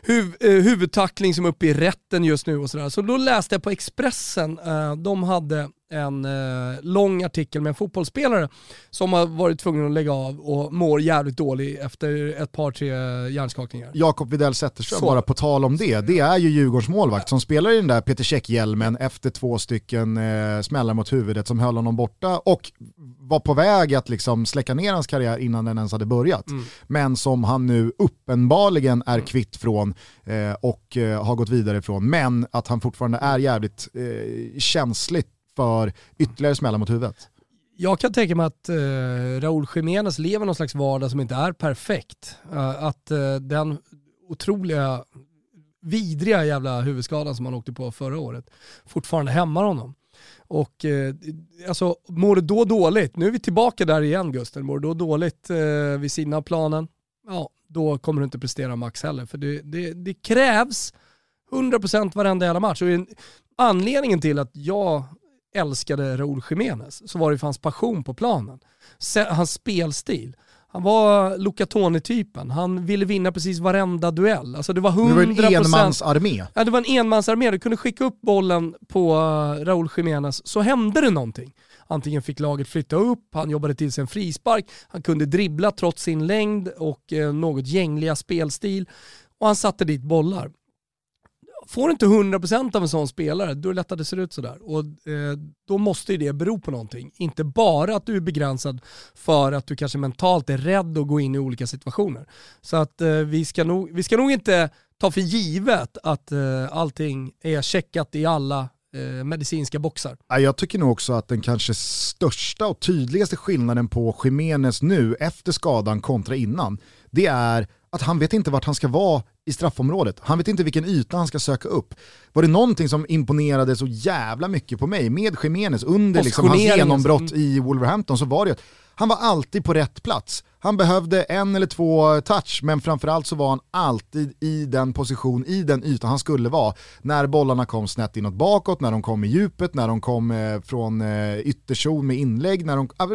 huv, eh, huvudtackling som är uppe i rätten just nu och sådär. Så då läste jag på Expressen, eh, de hade en eh, lång artikel med en fotbollsspelare som har varit tvungen att lägga av och mår jävligt dålig efter ett par, tre hjärnskakningar. Jakob Widell Zetterström, Så. bara på tal om det, det är ju Djurgårdens målvakt som spelar i den där Peter Käck-hjälmen efter två stycken eh, smällar mot huvudet som höll honom borta och var på väg att liksom släcka ner hans karriär innan den ens hade börjat. Mm. Men som han nu uppenbarligen är kvitt från eh, och eh, har gått vidare ifrån. Men att han fortfarande är jävligt eh, känslig för ytterligare smällar mot huvudet. Jag kan tänka mig att eh, Raúl Jiménez lever någon slags vardag som inte är perfekt. Uh, att uh, den otroliga, vidriga jävla huvudskadan som han åkte på förra året fortfarande hämmar honom. Och eh, alltså, mår du då dåligt, nu är vi tillbaka där igen Gusten, mår du då dåligt eh, vid sidan av planen, ja då kommer du inte prestera max heller. För det, det, det krävs 100% varenda jävla match. Och anledningen till att jag älskade Raúl Jiménez så var det för hans passion på planen. Hans spelstil. Han var Luca Toni-typen. Han ville vinna precis varenda duell. Alltså det var 100%... Det var en enmansarmé. Ja, det var en enmansarmé. Du kunde skicka upp bollen på uh, Raúl Jiménez så hände det någonting. Antingen fick laget flytta upp, han jobbade till sig en frispark, han kunde dribbla trots sin längd och uh, något gängliga spelstil och han satte dit bollar får du inte 100% av en sån spelare, då är det lätt att det ser ut sådär. Och eh, då måste ju det bero på någonting. Inte bara att du är begränsad för att du kanske mentalt är rädd att gå in i olika situationer. Så att eh, vi, ska nog, vi ska nog inte ta för givet att eh, allting är checkat i alla eh, medicinska boxar. Jag tycker nog också att den kanske största och tydligaste skillnaden på Jiménez nu efter skadan kontra innan, det är att han vet inte vart han ska vara i straffområdet. Han vet inte vilken yta han ska söka upp. Var det någonting som imponerade så jävla mycket på mig med Jiménez under liksom hans genombrott i Wolverhampton så var det att han var alltid på rätt plats. Han behövde en eller två touch, men framförallt så var han alltid i den position, i den yta han skulle vara. När bollarna kom snett inåt bakåt, när de kom i djupet, när de kom eh, från eh, ytterzon med inlägg, när de, äh,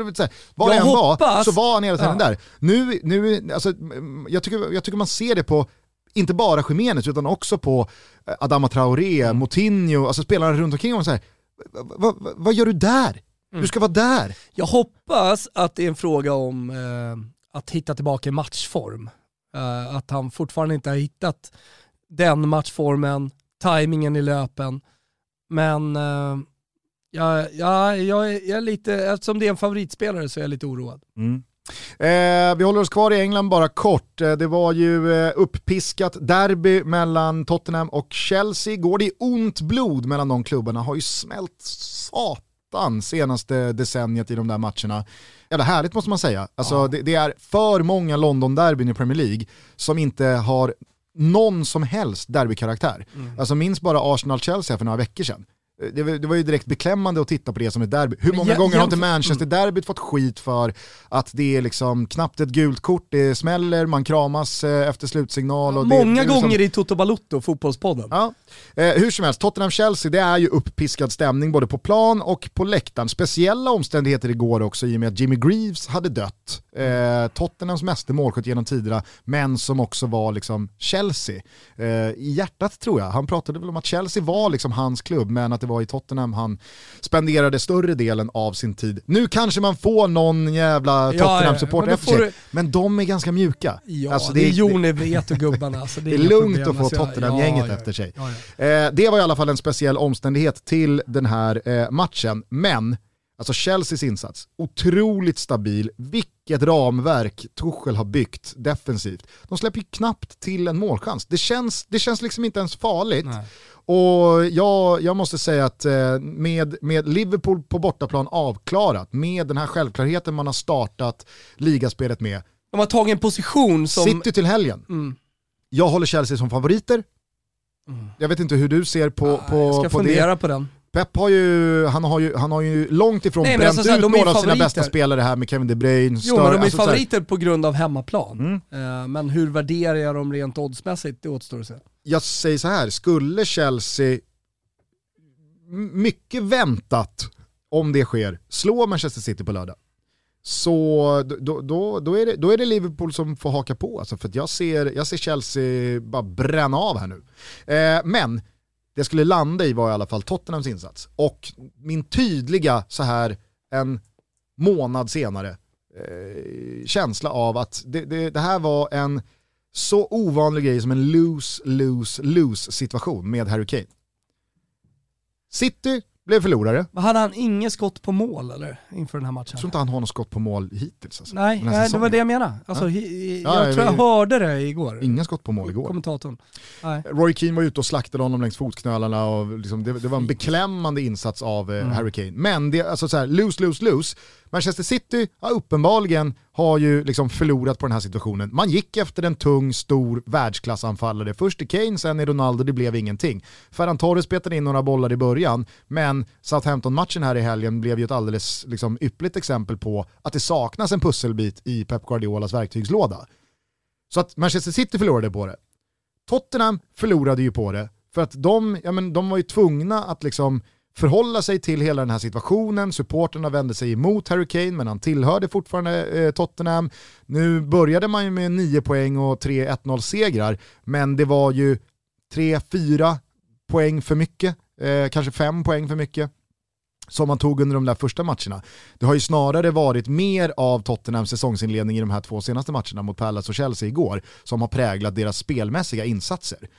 var det än var så var han hela tiden ja. där. Nu, nu alltså, jag, tycker, jag tycker man ser det på inte bara Jiménez utan också på eh, Adama Traoré, mm. Moutinho, alltså spelarna runt omkring honom. Så här, vad gör du där? Mm. Du ska vara där. Jag hoppas att det är en fråga om eh, att hitta tillbaka i matchform. Eh, att han fortfarande inte har hittat den matchformen, tajmingen i löpen. Men eh, ja, ja, jag, är, jag är lite, eftersom det är en favoritspelare så är jag lite oroad. Mm. Eh, vi håller oss kvar i England bara kort. Eh, det var ju eh, upppiskat derby mellan Tottenham och Chelsea. Går det i ont blod mellan de klubbarna har ju smält satan senaste decenniet i de där matcherna. Jävla härligt måste man säga. Alltså, ja. det, det, är för många London-derbyn i Premier League som inte har någon som helst derbykaraktär. Mm. Alltså minns bara Arsenal-Chelsea för några veckor sedan. Det var, det var, ju direkt beklämmande att titta på det som ett derby. Hur många jag, gånger har inte Manchester-derbyt fått skit för att det är liksom knappt ett gult kort, det smäller, man kramas eh, efter slutsignal. Och många det, det liksom... gånger i Toto Balutto, fotbollspodden. Ja. Eh, hur som helst, Tottenham-Chelsea det är ju uppiskad stämning både på plan och på läktaren. Speciella omständigheter igår också i och med att Jimmy Greaves hade dött. Eh, Tottenhams meste målskytt genom tiderna, men som också var liksom Chelsea. Eh, I hjärtat tror jag, han pratade väl om att Chelsea var liksom hans klubb, men att det var i Tottenham han spenderade större delen av sin tid. Nu kanske man får någon jävla Tottenham-support ja, ja, sig, du... men de är ganska mjuka. Ja, alltså, det, det är Jon Vet och gubbarna. Alltså, det är, det är lugnt problem. att få alltså, Tottenham-gänget efter sig. Eh, det var i alla fall en speciell omständighet till den här eh, matchen, men Alltså Chelseas insats, otroligt stabil. Vilket ramverk Tuchel har byggt defensivt. De släpper ju knappt till en målchans. Det känns, det känns liksom inte ens farligt. Nej. Och jag, jag måste säga att eh, med, med Liverpool på bortaplan avklarat, med den här självklarheten man har startat ligaspelet med. De har tagit en position som... City till helgen. Mm. Jag håller Chelsea som favoriter. Mm. Jag vet inte hur du ser på, ah, på, jag ska på fundera det. på den. Pep har ju, han har ju, han har ju långt ifrån Nej, bränt alltså, ut några av sina bästa spelare här med Kevin De Bruyne. Jo men de är alltså, favoriter på grund av hemmaplan. Mm. Uh, men hur värderar jag dem rent oddsmässigt, det återstår att se. Jag säger så här, skulle Chelsea, mycket väntat om det sker, slå Manchester City på lördag, så då, då, då, är det, då är det Liverpool som får haka på. Alltså för jag, ser, jag ser Chelsea bara bränna av här nu. Eh, men det skulle landa i var i alla fall Tottenhams insats. Och min tydliga, så här en månad senare, eh, känsla av att det, det, det, här var en så ovanlig grej som en lose, lose, lose situation med Harry Kane. City blev förlorare. Men hade han inget skott på mål eller inför den här matchen? Jag tror inte han har något skott på mål hittills. Alltså, nej, nej det var det jag menade. Alltså, ja. jag ja, tror jag vi, hörde det igår. Inga skott på mål igår. Kommentatorn. Nej. Roy Keane var ute och slaktade honom längs fotknölarna och liksom, det, det, var en beklämmande insats av eh, mm. Harry Kane. Men det, alltså så här, lose, lose, lose. Manchester City har uppenbarligen har ju liksom förlorat på den här situationen. Man gick efter en tung, stor världsklassanfallare. Först i Kane, sen i Ronaldo, det blev ingenting. Ferran Torres petade in några bollar i början, men Southampton-matchen här i helgen blev ju ett alldeles liksom, yppligt exempel på att det saknas en pusselbit i Pep Guardiolas verktygslåda. Så att Manchester City förlorade på det. Tottenham förlorade ju på det, för att de, ja, men, de var ju tvungna att liksom förhålla sig till hela den här situationen. Supporterna vände sig emot Harry Kane men han tillhörde fortfarande eh, Tottenham. Nu började man ju med 9 poäng och 3-1-0 segrar men det var ju 3-4 poäng för mycket, eh, kanske 5 poäng för mycket som man tog under de där första matcherna. Det har ju snarare varit mer av Tottenhams säsongsinledning i de här två senaste matcherna mot Palace och Chelsea igår som har präglat deras spelmässiga insatser.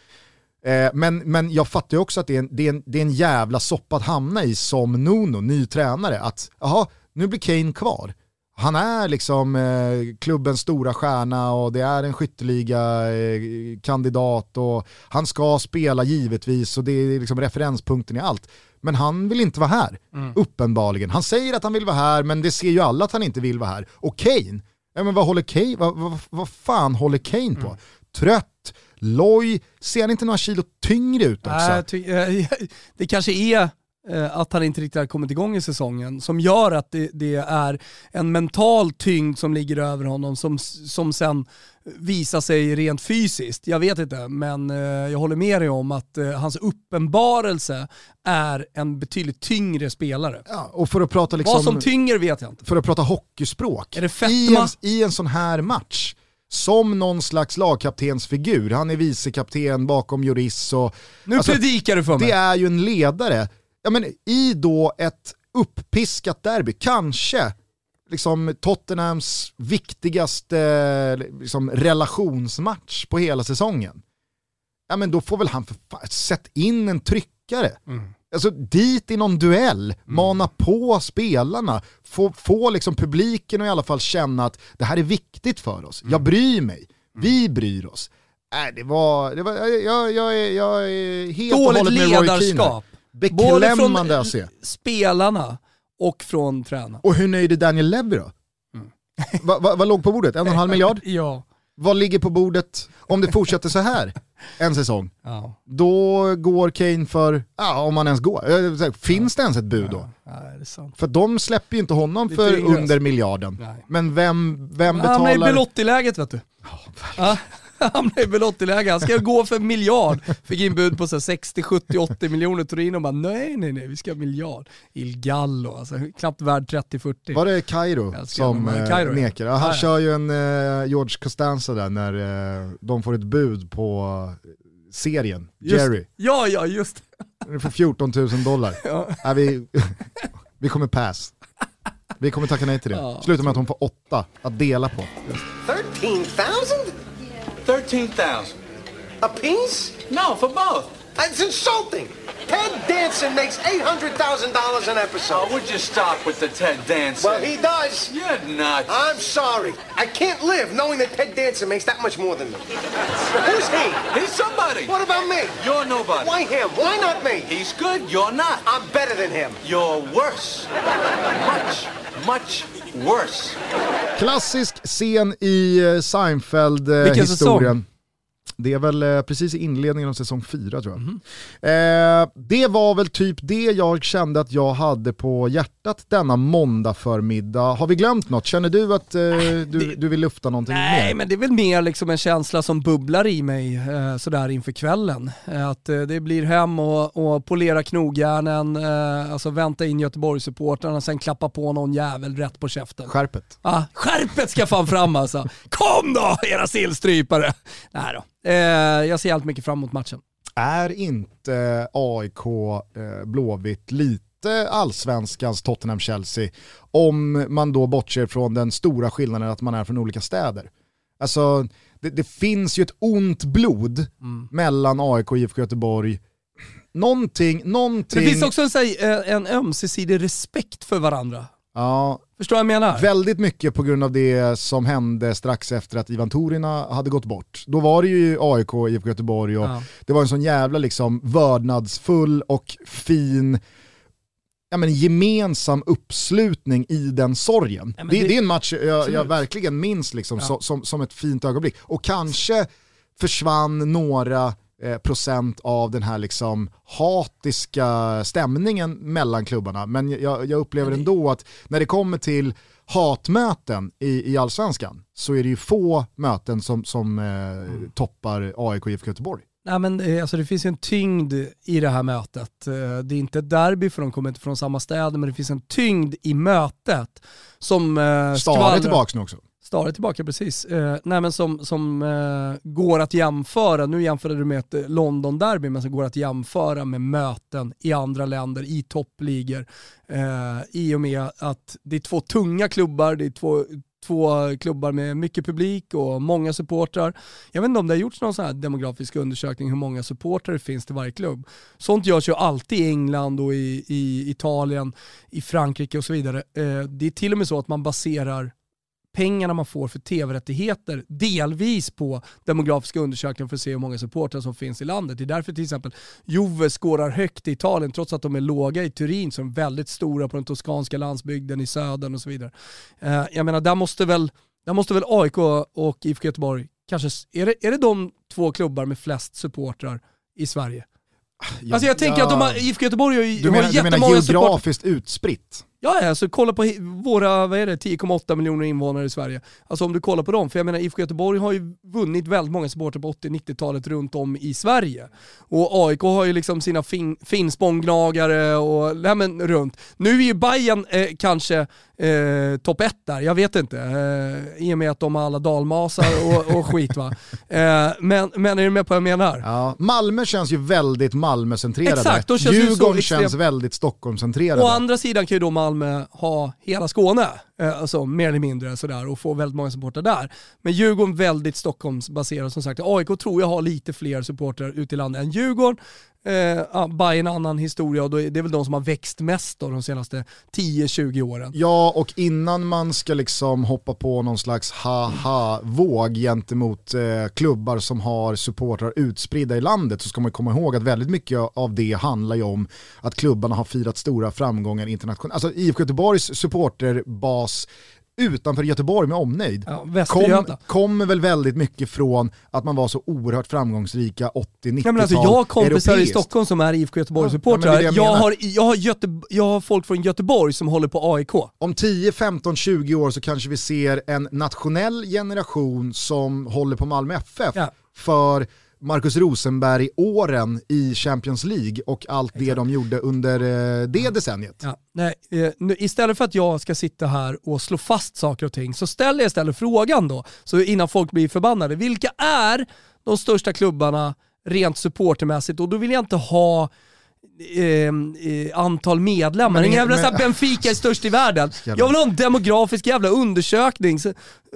Eh, men, men jag fattar ju också att det är, en, det, är en, det är en jävla soppa att hamna i som Nuno, ny tränare. Att, jaha, nu blir Kane kvar. Han är liksom eh, klubbens stora stjärna och det är en skytteliga eh, kandidat och han ska spela givetvis och det är liksom referenspunkten i allt. Men han vill inte vara här, mm. uppenbarligen. Han säger att han vill vara här men det ser ju alla att han inte vill vara här. Och Kane, ja men vad håller Kane, vad, vad, vad fan håller Kane på? Mm. Trött, loj, ser han inte några kilo tyngre ut också? Äh, [LAUGHS] det kanske är eh, att han inte riktigt har kommit igång i säsongen som gör att det, det, är en mental tyngd som ligger över honom som, som sen visar sig rent fysiskt. Jag vet inte, men eh, jag håller med dig om att eh, hans uppenbarelse är en betydligt tyngre spelare. Ja, och för att prata liksom, Vad som tynger vet jag inte. För att prata hockeyspråk, är det fetma? I, en, i en sån här match som någon slags lagkaptensfigur. Han är vicekapten bakom Juris och... Nu alltså, predikar du för mig. Det är ju en ledare. Ja, men I då ett upppiskat derby, kanske liksom Tottenhams viktigaste liksom, relationsmatch på hela säsongen. Ja men då får väl han för fan, sätt in en tryckare. Mm. Alltså dit i någon duell, mm. mana på spelarna, få, få liksom publiken att i alla fall känna att det här är viktigt för oss, mm. jag bryr mig, mm. vi bryr oss. Äh, det var, det var jag, jag, jag, jag är helt och hållet med ledarskap. Beklämmande att se. spelarna och från tränarna. Och hur nöjd är Daniel Levy då? Mm. Vad va, va låg på bordet? En och en halv miljard? [LAUGHS] ja. Vad ligger på bordet om det fortsätter så här en säsong? Ja. Då går Kane för, ja om man ens går, eh, finns det ens ett bud då? Ja, för de släpper ju inte honom Lite för under miljarden. Nej. Men vem, vem betalar? Han är i Belotti-läget vet du. Ja, [LAUGHS] hamnar i Belotti-läge. Han ska gå för miljard. Fick in bud på så 60, 70, 80 miljoner. Torino bara nej, nej, nej, vi ska ha miljard. Il Gallo, alltså knappt värd 30-40. Var det Cairo som eh, Cairo, nekar? Ja. Han ja, kör ju en eh, George Costanza där när eh, de får ett bud på serien, just, Jerry. Ja, ja, just det. får 14 000 dollar. Ja. Ja, vi, [LAUGHS] vi kommer pass. Vi kommer tacka nej till det. Ja, Slutar med att hon får åtta att dela på. 13 000? 13,000. A piece? No, for both. That's insulting. Ted Danson makes $800,000 an episode. Oh, would you stop with the Ted Danson? Well, he does. You're nuts. I'm sorry. I can't live knowing that Ted Danson makes that much more than me. Who's he? He's somebody. What about me? You're nobody. Why him? Why not me? He's good. You're not. I'm better than him. You're worse. much, much worse. Klassisk scen i eh, Seinfeld-historien. Det är väl eh, precis i inledningen av säsong 4 tror jag. Mm. Eh, det var väl typ det jag kände att jag hade på hjärtat denna måndag förmiddag. Har vi glömt något? Känner du att eh, du, det, du vill lufta någonting nej, mer? Nej, men det är väl mer liksom en känsla som bubblar i mig eh, sådär inför kvällen. Eh, att eh, det blir hem och, och polera knogjärnen, alltså vänta in Göteborgssupportrarna, sen klappa på någon jävel rätt på käften. Skärpet. Ah, skärpet ska fan fram alltså. Kom då era sillstrypare! Nej då. Eh, jag ser allt mycket fram emot matchen. Är inte AIK eh, Blåvitt lite allsvenskans Tottenham-Chelsea om man då bortser från den stora skillnaden att man är från olika städer? Alltså, det, det finns ju ett ont blod mm. mellan AIK och IFK Göteborg. Någonting, någonting... Det finns också en, eh, en ömsesidig respekt för varandra. Ja, Förstår vad jag menar? Väldigt mycket på grund av det som hände strax efter att Ivan Torina hade gått bort. Då var det ju AIK, IFK Göteborg och ja. det var en sån jävla liksom vördnadsfull och fin ja, men, gemensam uppslutning i den sorgen. Ja, det, det, det, är en match jag, jag verkligen minns liksom, ja. som, som ett fint ögonblick. Och kanske försvann några procent av den här liksom hatiska stämningen mellan klubbarna. Men jag, jag upplever ändå att när det kommer till hatmöten i, i allsvenskan så är det ju få möten som, som eh, toppar AIK och IFK Göteborg. Nej, men, eh, alltså, det finns en tyngd i det här mötet. Eh, det är inte ett derby för de kommer inte från samma städer, men det finns en tyngd i mötet som... Eh, Stare är tillbaka nu också. Stare tillbaka, precis. Eh, nej, men som som eh, går att jämföra, nu jämförde du med ett eh, London-derby, men som går att jämföra med möten i andra länder, i toppligor. Eh, I och med att det är två tunga klubbar, det är två två klubbar med mycket publik och många supportrar. Jag vet inte om det har gjorts någon sån här demografisk undersökning hur många supportrar det finns till varje klubb. Sånt görs ju alltid i England och i, i Italien, i Frankrike och så vidare. Eh, det är till och med så att man baserar pengarna man får för tv-rättigheter delvis på demografiska undersökningar för att se hur många supportrar som finns i landet. Det är därför till exempel Juve skårar högt i Italien trots att de är låga i Turin som är väldigt stora på den toskanska landsbygden i södern och så vidare. Eh, jag menar, där måste väl, där måste väl AIK och IFK Göteborg, kanske, är det, är det de två klubbar med flest supportrar i Sverige? Ja, alltså jag tänker ja. att de har, IFK Göteborg har, du menar, har jättemånga Du menar geografiskt support. utspritt? Ja, alltså kolla på våra, vad är det, 10,8 miljoner invånare i Sverige. Alltså om du kollar på dem, för jag menar IFK Göteborg har ju vunnit väldigt många supportrar på 80-90-talet runt om i Sverige. Och AIK har ju liksom sina fin, finspånggnagare och nej men runt. Nu är ju Bayern eh, kanske eh, topp ett där, jag vet inte. Eh, I och med att de har alla dalmasar och, och skit va. [LAUGHS] Eh, men, men är du med på vad jag menar? Ja, Malmö känns ju väldigt Malmö-centrerade. Exakt, känns Djurgården känns väldigt Stockholm-centrerade. Å andra sidan kan ju då Malmö ha hela Skåne, Eh, alltså mer eller mindre sådär och få väldigt många supportrar där. Men Djurgården väldigt Stockholmsbaserad som sagt. AIK tror jag har lite fler supportrar ute i landet än Djurgården. Eh, Bayern en annan historia och det är väl de som har växt mest då de senaste 10-20 åren. Ja, och innan man ska liksom hoppa på någon slags ha-ha-våg gentemot eh, klubbar som har supportrar utspridda i landet så ska man komma ihåg att väldigt mycket av det handlar ju om att klubbarna har firat stora framgångar internationellt. Alltså IFK Göteborgs supporterbas utanför Göteborg med omnejd ja, kom, kommer väl väldigt mycket från att man var så oerhört framgångsrika 80-90-tal alltså Jag har kompisar europeiskt. i Stockholm som är IFK Göteborg-supportrar. Ja, jag, jag, har, jag, har jag har folk från Göteborg som håller på AIK. Om 10, 15, 20 år så kanske vi ser en nationell generation som håller på Malmö FF ja. för Marcus Rosenberg-åren i Champions League och allt Exakt. det de gjorde under eh, det decenniet. Ja, nej, eh, istället för att jag ska sitta här och slå fast saker och ting så ställer jag istället frågan då, så innan folk blir förbannade. Vilka är de största klubbarna rent supportermässigt? Och då vill jag inte ha Eh, antal medlemmar. Ingen jävla men, Benfica är störst i världen. Jag vill ha en demografisk jävla undersökning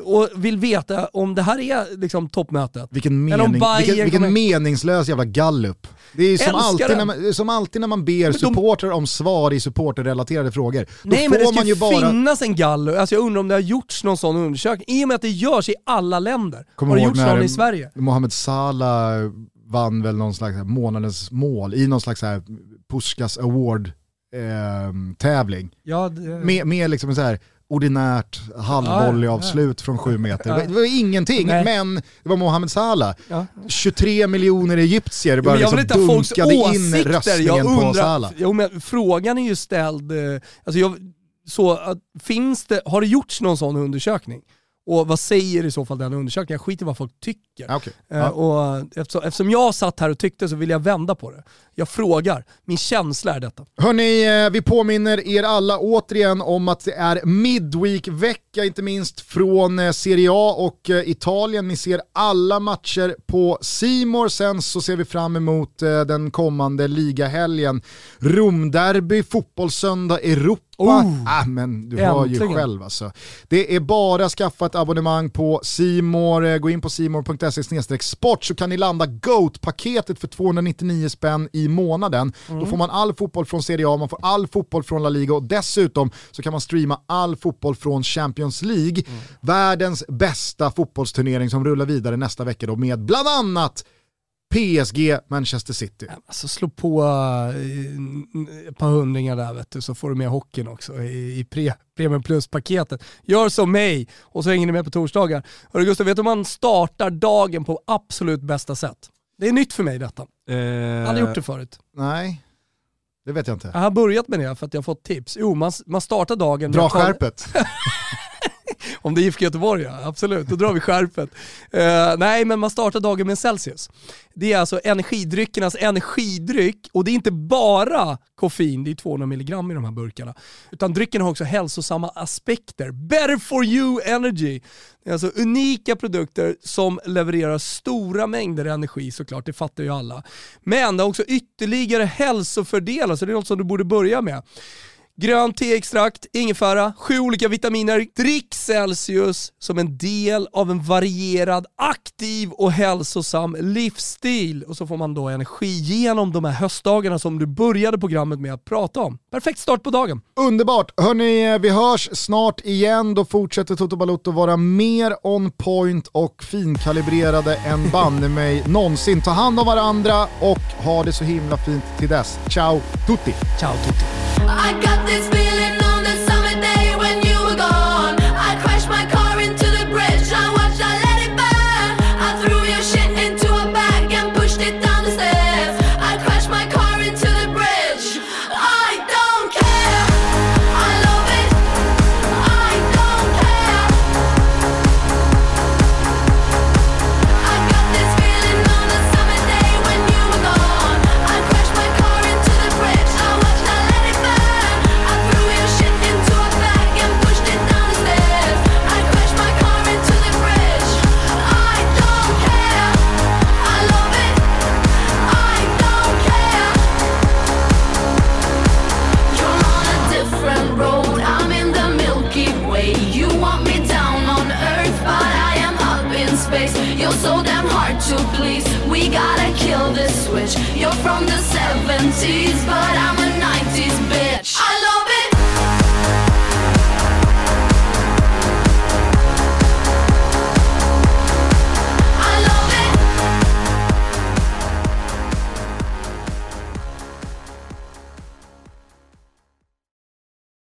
och vill veta om det här är liksom toppmötet. Vilken, mening, vilken, vilken meningslös jävla gallup. Det är som alltid, när man, som alltid när man ber supportrar om svar i supporterrelaterade frågor. Då Nej men det ska ju bara... finnas en gallup, alltså jag undrar om det har gjorts någon sån undersökning. I och med att det görs i alla länder. Kommer har det gjorts någon i Sverige? Mohamed Salah vann väl någon slags månadens mål i någon slags här Puskas Award eh, tävling. Ja, det... Med, med liksom så här ordinärt halvvolleyavslut ja, från sju meter. Ja. Det var ingenting, Nej. men det var Mohamed Salah. Ja. 23 miljoner egyptier bara liksom dunkade in röstningen jag undrar, på Salah. Jo, men frågan är ju ställd, eh, alltså jag, så, finns det, har det gjorts någon sån undersökning? Och vad säger i så fall den undersökningen? Jag skiter i vad folk tycker. Okay. Ja. Uh, och eftersom, eftersom jag satt här och tyckte så vill jag vända på det. Jag frågar, min känsla är detta. Hörni, eh, vi påminner er alla återigen om att det är Midweek-vecka, inte minst från eh, Serie A och Italien. Ni ser alla matcher på Simor. Sen så ser vi fram emot den kommande ligahelgen. Romderby, fotbollssöndag, Europa Oh, ah, men du hör ju själv alltså. Det är bara att skaffa ett abonnemang på Simor. Eh, gå in på simor.se sport så kan ni landa GOAT-paketet för 299 spänn i månaden. Mm. Då får man all fotboll från Serie A, man får all fotboll från La Liga och dessutom så kan man streama all fotboll från Champions League. Mm. Världens bästa fotbollsturnering som rullar vidare nästa vecka då med bland annat PSG, Manchester City. Alltså slå på uh, ett par hundringar där vet du, så får du med hockeyn också i, i pre, Premium Plus-paketet. Gör som mig och så hänger ni med på torsdagar. Hörru Gustav, vet du hur man startar dagen på absolut bästa sätt? Det är nytt för mig detta. Eh, jag har aldrig gjort det förut. Nej, det vet jag inte. Jag har börjat med det för att jag har fått tips. Jo, man, man startar dagen... Dra skärpet. [LAUGHS] Om det är IFK Göteborg ja, absolut, då drar vi skärpet. Uh, nej, men man startar dagen med en Celsius. Det är alltså energidryckernas energidryck och det är inte bara koffein, det är 200 milligram i de här burkarna. Utan drycken har också hälsosamma aspekter. Better for you energy. Det är alltså unika produkter som levererar stora mängder energi såklart, det fattar ju alla. Men det har också ytterligare hälsofördelar, så det är något som du borde börja med. Grönt teextrakt, ingefära, sju olika vitaminer. Drick Celsius som en del av en varierad, aktiv och hälsosam livsstil. Och så får man då energi genom de här höstdagarna som du började programmet med att prata om. Perfekt start på dagen. Underbart! Hörni, vi hörs snart igen. Då fortsätter Toto Balotto vara mer on point och finkalibrerade än banne mig någonsin. Ta hand om varandra och ha det så himla fint till dess. Ciao tutti! Ciao tutti! 70s, but I'm